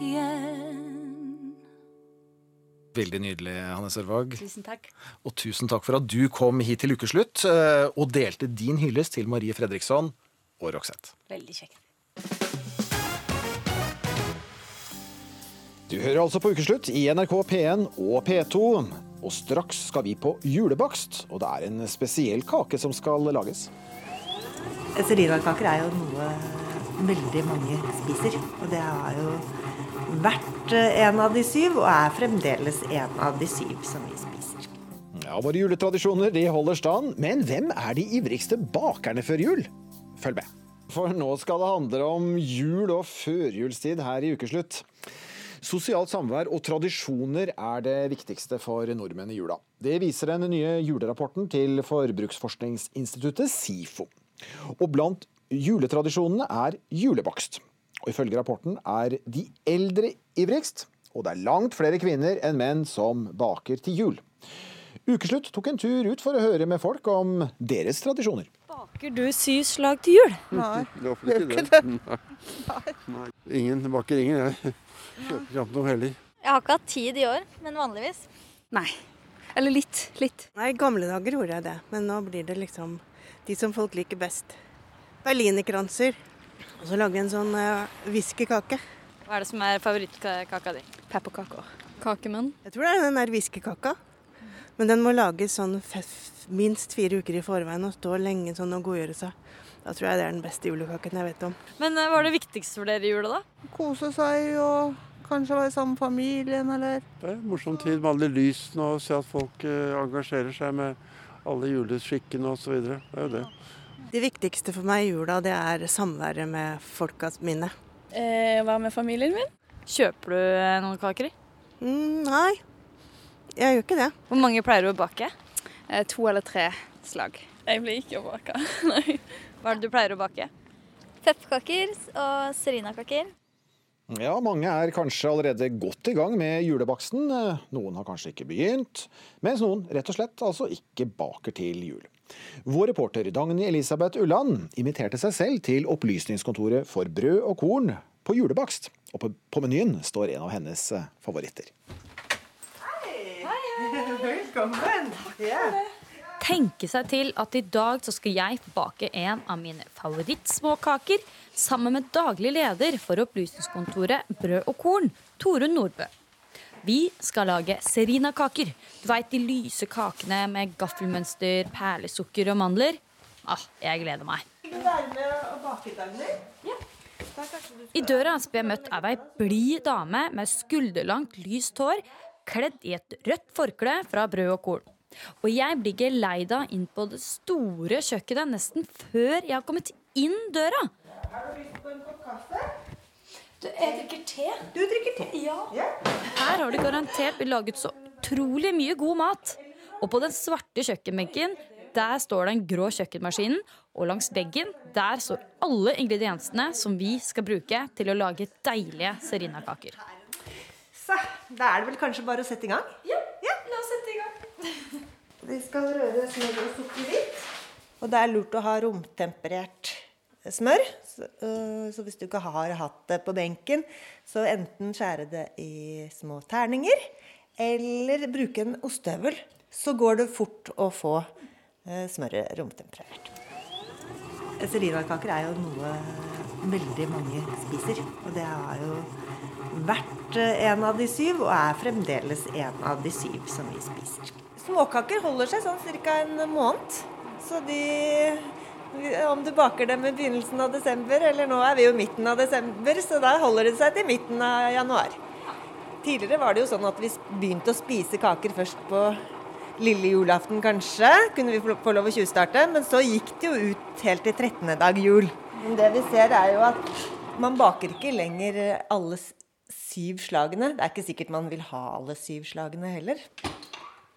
igen. Veldig nydelig, Hanne Sørvåg. Tusen takk. Og tusen takk for at du kom hit til ukeslutt eh, og delte din hyllest til Marie Fredriksson og Roxette. Veldig kjekt. Du hører altså på Ukeslutt i NRK P1 og P2. Og straks skal vi på julebakst, og det er en spesiell kake som skal lages. Serinakaker er jo noe veldig mange spiser. Og det er jo vært en av de syv, og er fremdeles en av de syv som vi spiser. Ja, Våre juletradisjoner de holder stand, men hvem er de ivrigste bakerne før jul? Følg med. For nå skal det handle om jul og førjulstid her i Ukeslutt. Sosialt samvær og tradisjoner er det viktigste for nordmenn i jula. Det viser den nye julerapporten til Forbruksforskningsinstituttet SIFO. Og blant juletradisjonene er julebakst. Og ifølge rapporten er de eldre ivrigst, og det er langt flere kvinner enn menn som baker til jul. Ukeslutt tok en tur ut for å høre med folk om deres tradisjoner. Baker du syv slag til jul? Nei, det gjør ikke det. Nei. Nei. Ingen baker ingen, jeg. Kjøper ikke noe heller. Jeg har ikke hatt tid i år, men vanligvis. Nei. Eller litt. Litt. Nei, I gamle dager gjorde jeg det, men nå blir det liksom de som folk liker best. Berlinerkranser. Og så lage en sånn uh, whiskykake. Hva er det som er favorittkaka di? Pepperkaker. Kakemunn? Jeg tror det er den der whiskykaka. Men den må lages sånn minst fire uker i forveien og stå lenge sånn og godgjøre seg. Da tror jeg det er den beste julekaken jeg vet om. Men eh, hva er det viktigste for dere i jula, da? Kose seg og kanskje være sammen med familien, eller Det er en morsom tid med alle lysene og se at folk eh, engasjerer seg med alle juleskikkene osv. Det er jo det. Det viktigste for meg i jula, det er samværet med folka mine. Eh, hva med familien min? Kjøper du eh, noen kaker? Mm, nei, jeg gjør ikke det. Hvor mange pleier du å bake? Eh, to eller tre slag. Jeg blir ikke å bake. Nei. Hva er det du pleier å bake? Pepperkaker og serinakaker. Ja, mange er kanskje allerede godt i gang med julebaksten. Noen har kanskje ikke begynt, mens noen rett og slett altså ikke baker til jul. Vår reporter Dagny Elisabeth Ulland inviterte seg selv til Opplysningskontoret for brød og korn på julebakst. Og på, på menyen står en av hennes favoritter. Hei, hei! Velkommen. Ja. Tenke seg til at i dag så skal jeg bake en av mine favorittsmåkaker sammen med daglig leder for Opplysningskontoret Brød og Korn, Torunn Nordbø. Vi skal lage serinakaker. Du veit de lyse kakene med gaffelmønster, perlesukker og mandler. Ah, jeg gleder meg. I døra ble jeg møtt av ei blid dame med skulderlangt, lyst hår, kledd i et rødt forkle fra Brød og Korn. Og jeg blir geleida inn på det store kjøkkenet nesten før jeg har kommet inn døra. Har du lyst på en kopp kaffe? Du, jeg drikker te. Du drikker te? Ja. Her har de garantert blitt laget så utrolig mye god mat. Og på den svarte kjøkkenbenken der står den grå kjøkkenmaskinen. Og langs veggen der står alle ingrediensene som vi skal bruke til å lage deilige serinakaker. Så, da er det vel kanskje bare å sette i gang? Ja, la oss sette i gang. Vi skal røre smør og sukker litt. Og det er lurt å ha romtemperert smør. Så, øh, hvis du ikke har hatt det på benken, så enten skjære det i små terninger, eller bruke en ostehøvel. Så går det fort å få øh, smøret romtemperert. Serinakaker er jo noe veldig mange spiser. Og det har jo vært eh, en av de syv, og er fremdeles en av de syv som vi spiser. Småkaker holder seg sånn ca. en måned. Så de Om du baker dem i begynnelsen av desember, eller nå er vi jo midten av desember, så da holder det seg til midten av januar. Tidligere var det jo sånn at vi begynte å spise kaker først på lille julaften, kanskje. Kunne vi få lov å tjuvstarte. Men så gikk det jo ut helt til 13. dag jul. Men det vi ser, er jo at man baker ikke lenger alle syv slagene. Det er ikke sikkert man vil ha alle syv slagene heller.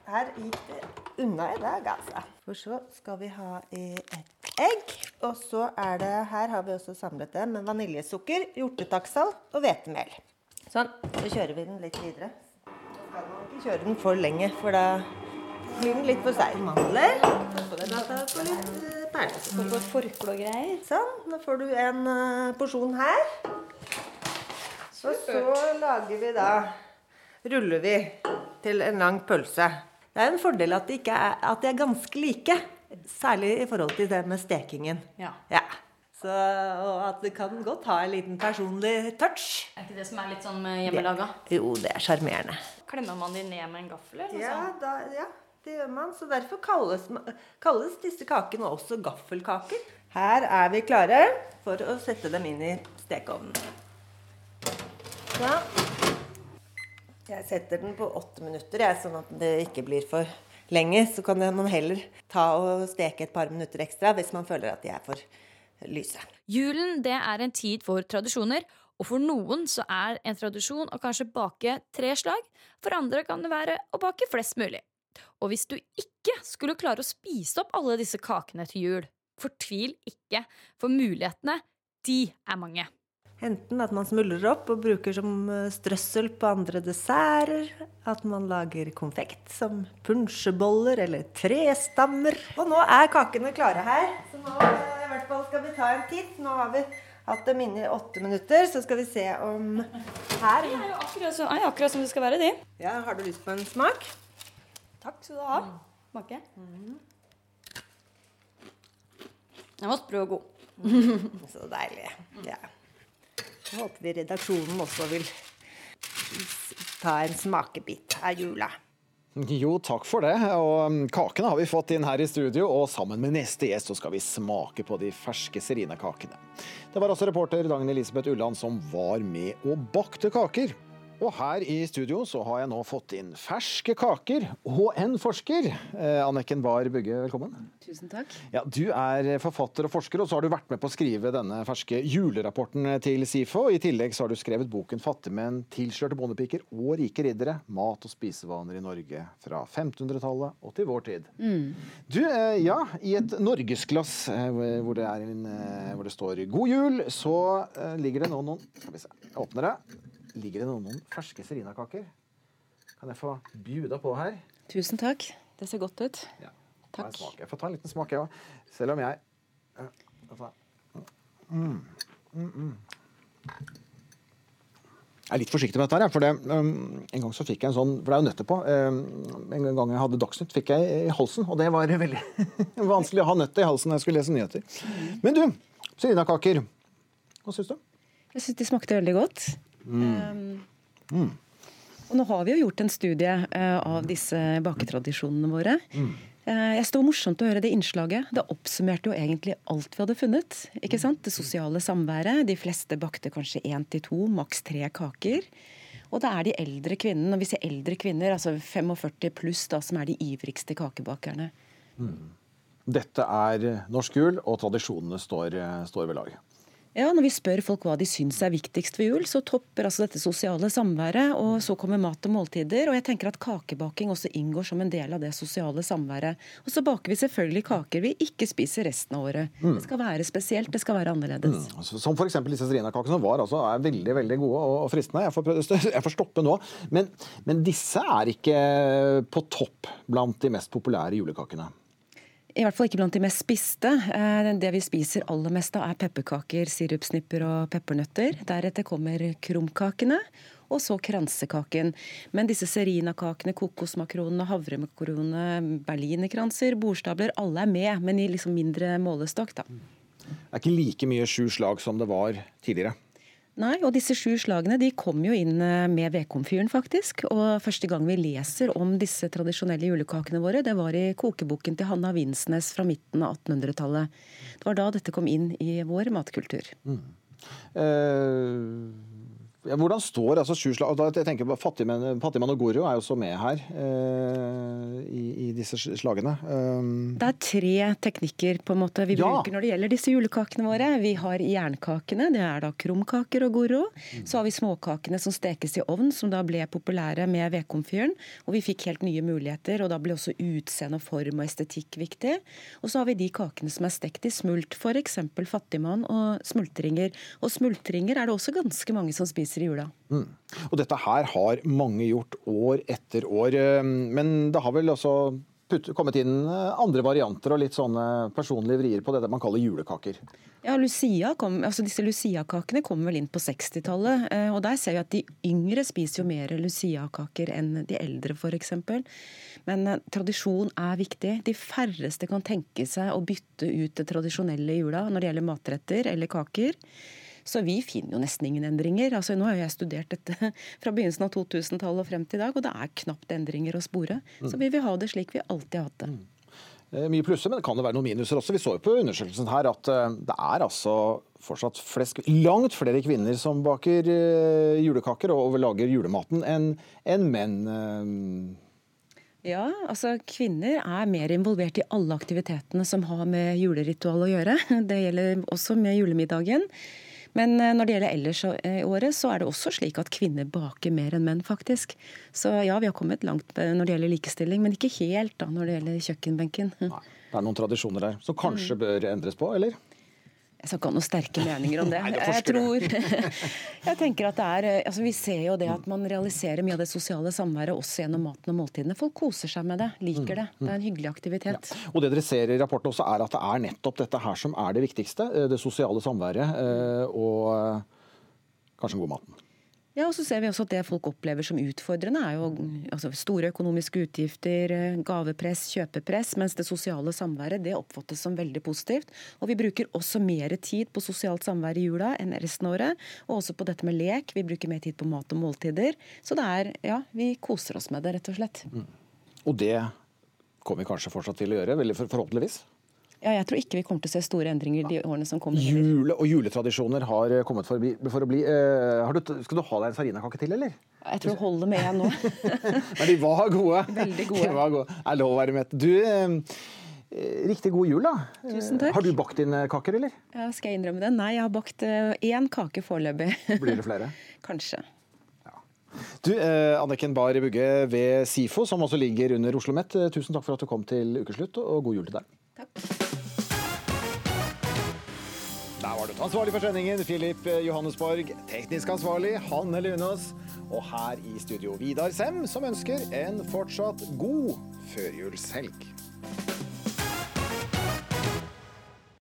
Her gikk det unna i dag, altså. For så skal vi ha i et egg. Og så er det Her har vi også samlet det med vaniljesukker, hjortetakksalt og hvetemel. Sånn. Så kjører vi den litt videre. Så skal man ikke kjøre den for lenge, for da blir den litt for seig. Mandler. Da tar vi litt eh, forkle og greier. Sånn. Nå får du en eh, porsjon her. Og så lager vi da Ruller vi til en lang pølse. Det er en fordel at de, ikke er, at de er ganske like. Særlig i forhold til det med stekingen. Ja. Så, og at det kan godt ha en liten personlig touch. Er ikke det som er litt sånn hjemmelaga? Det- Jo, det er sjarmerende. Klemmer man de ned med en gaffel? Eller? Ja, sånt? da, ja, det gjør man. Så derfor kalles, kalles disse kakene også gaffelkaker. Her er vi klare for å sette dem inn i stekeovnen. Så. Jeg setter den på åtte minutter, jeg, sånn at det ikke blir for lenge. Så kan man heller ta og steke et par minutter ekstra hvis man føler at de er for lyse. Julen det er en tid for tradisjoner, og for noen så er en tradisjon å kanskje bake tre slag, for andre kan det være å bake flest mulig. Og hvis du ikke skulle klare å spise opp alle disse kakene til jul, fortvil ikke, for mulighetene, de er mange. Enten at man smuldrer opp og bruker som eh, strøssel på andre desserter. At man lager konfekt som punsjeboller eller trestammer. Og nå er kakene klare her. Så nå eh, i hvert fall skal vi ta en titt. Nå har vi hatt dem inne i åtte minutter, så skal vi se om her De er jo akkurat, så, er akkurat som det skal være, de. Ja, Har du lyst på en smak? Takk skal du ha. Smake. Den var sprø og god. Så deilig. Ja. Så håper vi redaksjonen også vil ta en smakebit av jula. Jo, takk for det. Og um, kakene har vi fått inn her i studio, og sammen med neste gjest så skal vi smake på de ferske Serina-kakene. Det var også reporter Dagny Elisabeth Ulland som var med og bakte kaker. Og her i studio så har jeg nå fått inn ferske kaker og en forsker. Eh, Anniken Bahr Bugge, velkommen. Tusen takk. Ja, Du er forfatter og forsker, og så har du vært med på å skrive denne ferske julerapporten til SIFO. I tillegg så har du skrevet boken 'Fattigmenn, tilslørte bondepiker og rike riddere. Mat og spisevaner i Norge fra 1500-tallet og til vår tid'. Mm. Du, eh, ja, i et norgesglass eh, hvor det, er en, eh, hvor det står 'God jul', så eh, ligger det nå noen Skal vi se, jeg åpner det. Ligger det noen ferske Serina-kaker? Kan jeg få bjuda på her? Tusen takk. Det ser godt ut. Ja. Takk. Jeg får ta en liten smak, jeg òg. Selv om jeg mm, mm, mm. Jeg er litt forsiktig med dette, her, for det, um, en gang så fikk jeg en sånn For det er jo nøtter på. Um, en gang jeg hadde Dagsnytt, fikk jeg i halsen, og det var veldig vanskelig å ha nøtter i halsen når jeg skulle lese nyheter. Men du, Serina-kaker. Hva syns du? Jeg syns de smakte veldig godt. Mm. Mm. Og nå har vi jo gjort en studie uh, av disse baketradisjonene våre. Mm. Eh, jeg sto morsomt å høre det innslaget. Det oppsummerte jo egentlig alt vi hadde funnet. ikke sant? Det sosiale samværet. De fleste bakte kanskje én til to, maks tre kaker. Og det er de eldre kvinnene, og vi ser eldre kvinner, altså 45 pluss, da, som er de ivrigste kakebakerne. Mm. Dette er norsk jul, og tradisjonene står, står ved lag. Ja, Når vi spør folk hva de syns er viktigst ved jul, så topper altså dette sosiale samværet, og så kommer mat og måltider. Og jeg tenker at kakebaking også inngår som en del av det sosiale samværet. Og så baker vi selvfølgelig kaker vi ikke spiser resten av året. Mm. Det skal være spesielt, det skal være annerledes. Mm. Som f.eks. disse Serina-kakene, som var, altså, er veldig veldig gode og, fristende. Jeg får, jeg får stoppe nå. Men, men disse er ikke på topp blant de mest populære julekakene. I hvert fall ikke blant de mest spiste. Eh, Det vi spiser aller mest av er pepperkaker, sirupsnipper og peppernøtter. Deretter kommer krumkakene, og så kransekaken. Men disse serinakakene, kokosmakronene, havremakronene, berlinerkranser, bordstabler, alle er med, men i liksom mindre målestokk, da. Det er ikke like mye sju slag som det var tidligere. Nei, og disse sju slagene de kom jo inn eh, med vedkomfyren, faktisk. Og første gang vi leser om disse tradisjonelle julekakene våre, det var i kokeboken til Hanna Vinsnes fra midten av 1800-tallet. Det var da dette kom inn i vår matkultur. Eh, ja, hvordan står altså sju slag jeg tenker på Fattigmann Fattigmann og Goro er jo også med her eh, i, i disse slagene. Um, Det er tre teknikker på en måte vi Ja. bruker når det gjelder disse julekakene våre. Vi har jernkakene, det er da krumkaker og goro. Så har vi småkakene som stekes i ovn, som da ble populære med vedkomfyren. Og vi fikk helt nye muligheter, og da ble også utseende form og estetikk viktig. Og så har vi de kakene som er stekt i smult, f.eks. fattigmann og smultringer. Og smultringer er det også ganske mange som spiser i jula. Mm. Og dette her har mange gjort år etter år, eh, men det har vel også kommet inn eh, andre varianter og litt sånne personlige vrier på det man kaller julekaker. Ja, Lucia kom, altså Disse Lucia-kakene kom vel inn på 60-tallet. eh, og Der ser vi at de yngre spiser jo mer Lucia-kaker enn de eldre, f.eks. Men tradisjon er viktig. De færreste kan tenke seg å bytte ut det tradisjonelle i jula når det gjelder matretter eller kaker. Så vi finner jo nesten ingen endringer. Altså Nå har jeg studert dette fra begynnelsen av 2000-tallet og frem til i dag, og det er knapt endringer å spore. Så vi vil ha det slik vi alltid har hatt det. Eh, Mye plusser, men det kan jo være noen minuser også. Vi så jo på undersøkelsen her at eh, det er altså fortsatt flest, langt flere kvinner som baker eh, julekaker og lager julematen enn en menn. Ja, altså kvinner er mer involvert i alle aktivitetene som har med juleritual å gjøre. Det gjelder også med julemiddagen. Men eh, når det gjelder ellers i året, så er det også slik at kvinner baker mer enn menn, faktisk. Så ja, vi har kommet langt eh, når det gjelder likestilling, men ikke helt da når det gjelder kjøkkenbenken. Nei, Det er noen tradisjoner der som kanskje bør endres på, eller? Jeg skal ikke ha noen sterke meninger om det. Nei, jeg tror Jeg tenker at det er eh, altså Vi ser jo det at man realiserer mye av det sosiale samværet også gjennom maten og måltidene. Folk koser seg med det, liker det. Det er en hyggelig aktivitet. Og det dere ser i rapporten også er at det er nettopp dette her som er det viktigste. eh, Det sosiale samværet eh, og kanskje den gode maten. Ja, og så ser vi også at Det folk opplever som utfordrende, er jo altså, store økonomiske utgifter, eh, gavepress, kjøpepress, mens det sosiale samværet det oppfattes som veldig positivt. Og Vi bruker også mer tid på sosialt samvær i jula enn resten av året. Og også på dette med lek. Vi bruker mer tid på mat og måltider. Så det er, ja, vi koser oss med det, rett og slett. Og det kommer vi kanskje fortsatt til å gjøre, forhåpentligvis. Ja, Jeg tror ikke vi kommer til å se store endringer de årene som kommer. Jule og juletradisjoner har eh, kommet for, å bli- for å bli. Eh, har du, skal du ha deg en sarinakake til, eller? Jeg tror det holder med én nå. Men de var gode. Veldig gode. De var gode. Er lov å være mett. Du, eh, riktig god jul, da. Tusen takk. Har du bakt dine kaker, eller? Ja, skal jeg innrømme det? Nei, jeg har bakt én kake foreløpig. Blir det flere? Kanskje. Du, eh, Anniken Bahr Bugge ved SIFO, som også ligger under Oslo OsloMet, tusen takk for at du kom til ukeslutt, og god jul til deg. Der var du ansvarlig for sendingen, Filip eh, Johannesborg. Teknisk ansvarlig, Hanne Lunås. Og her i studio, Vidar Sem, som ønsker en fortsatt god førjulshelg.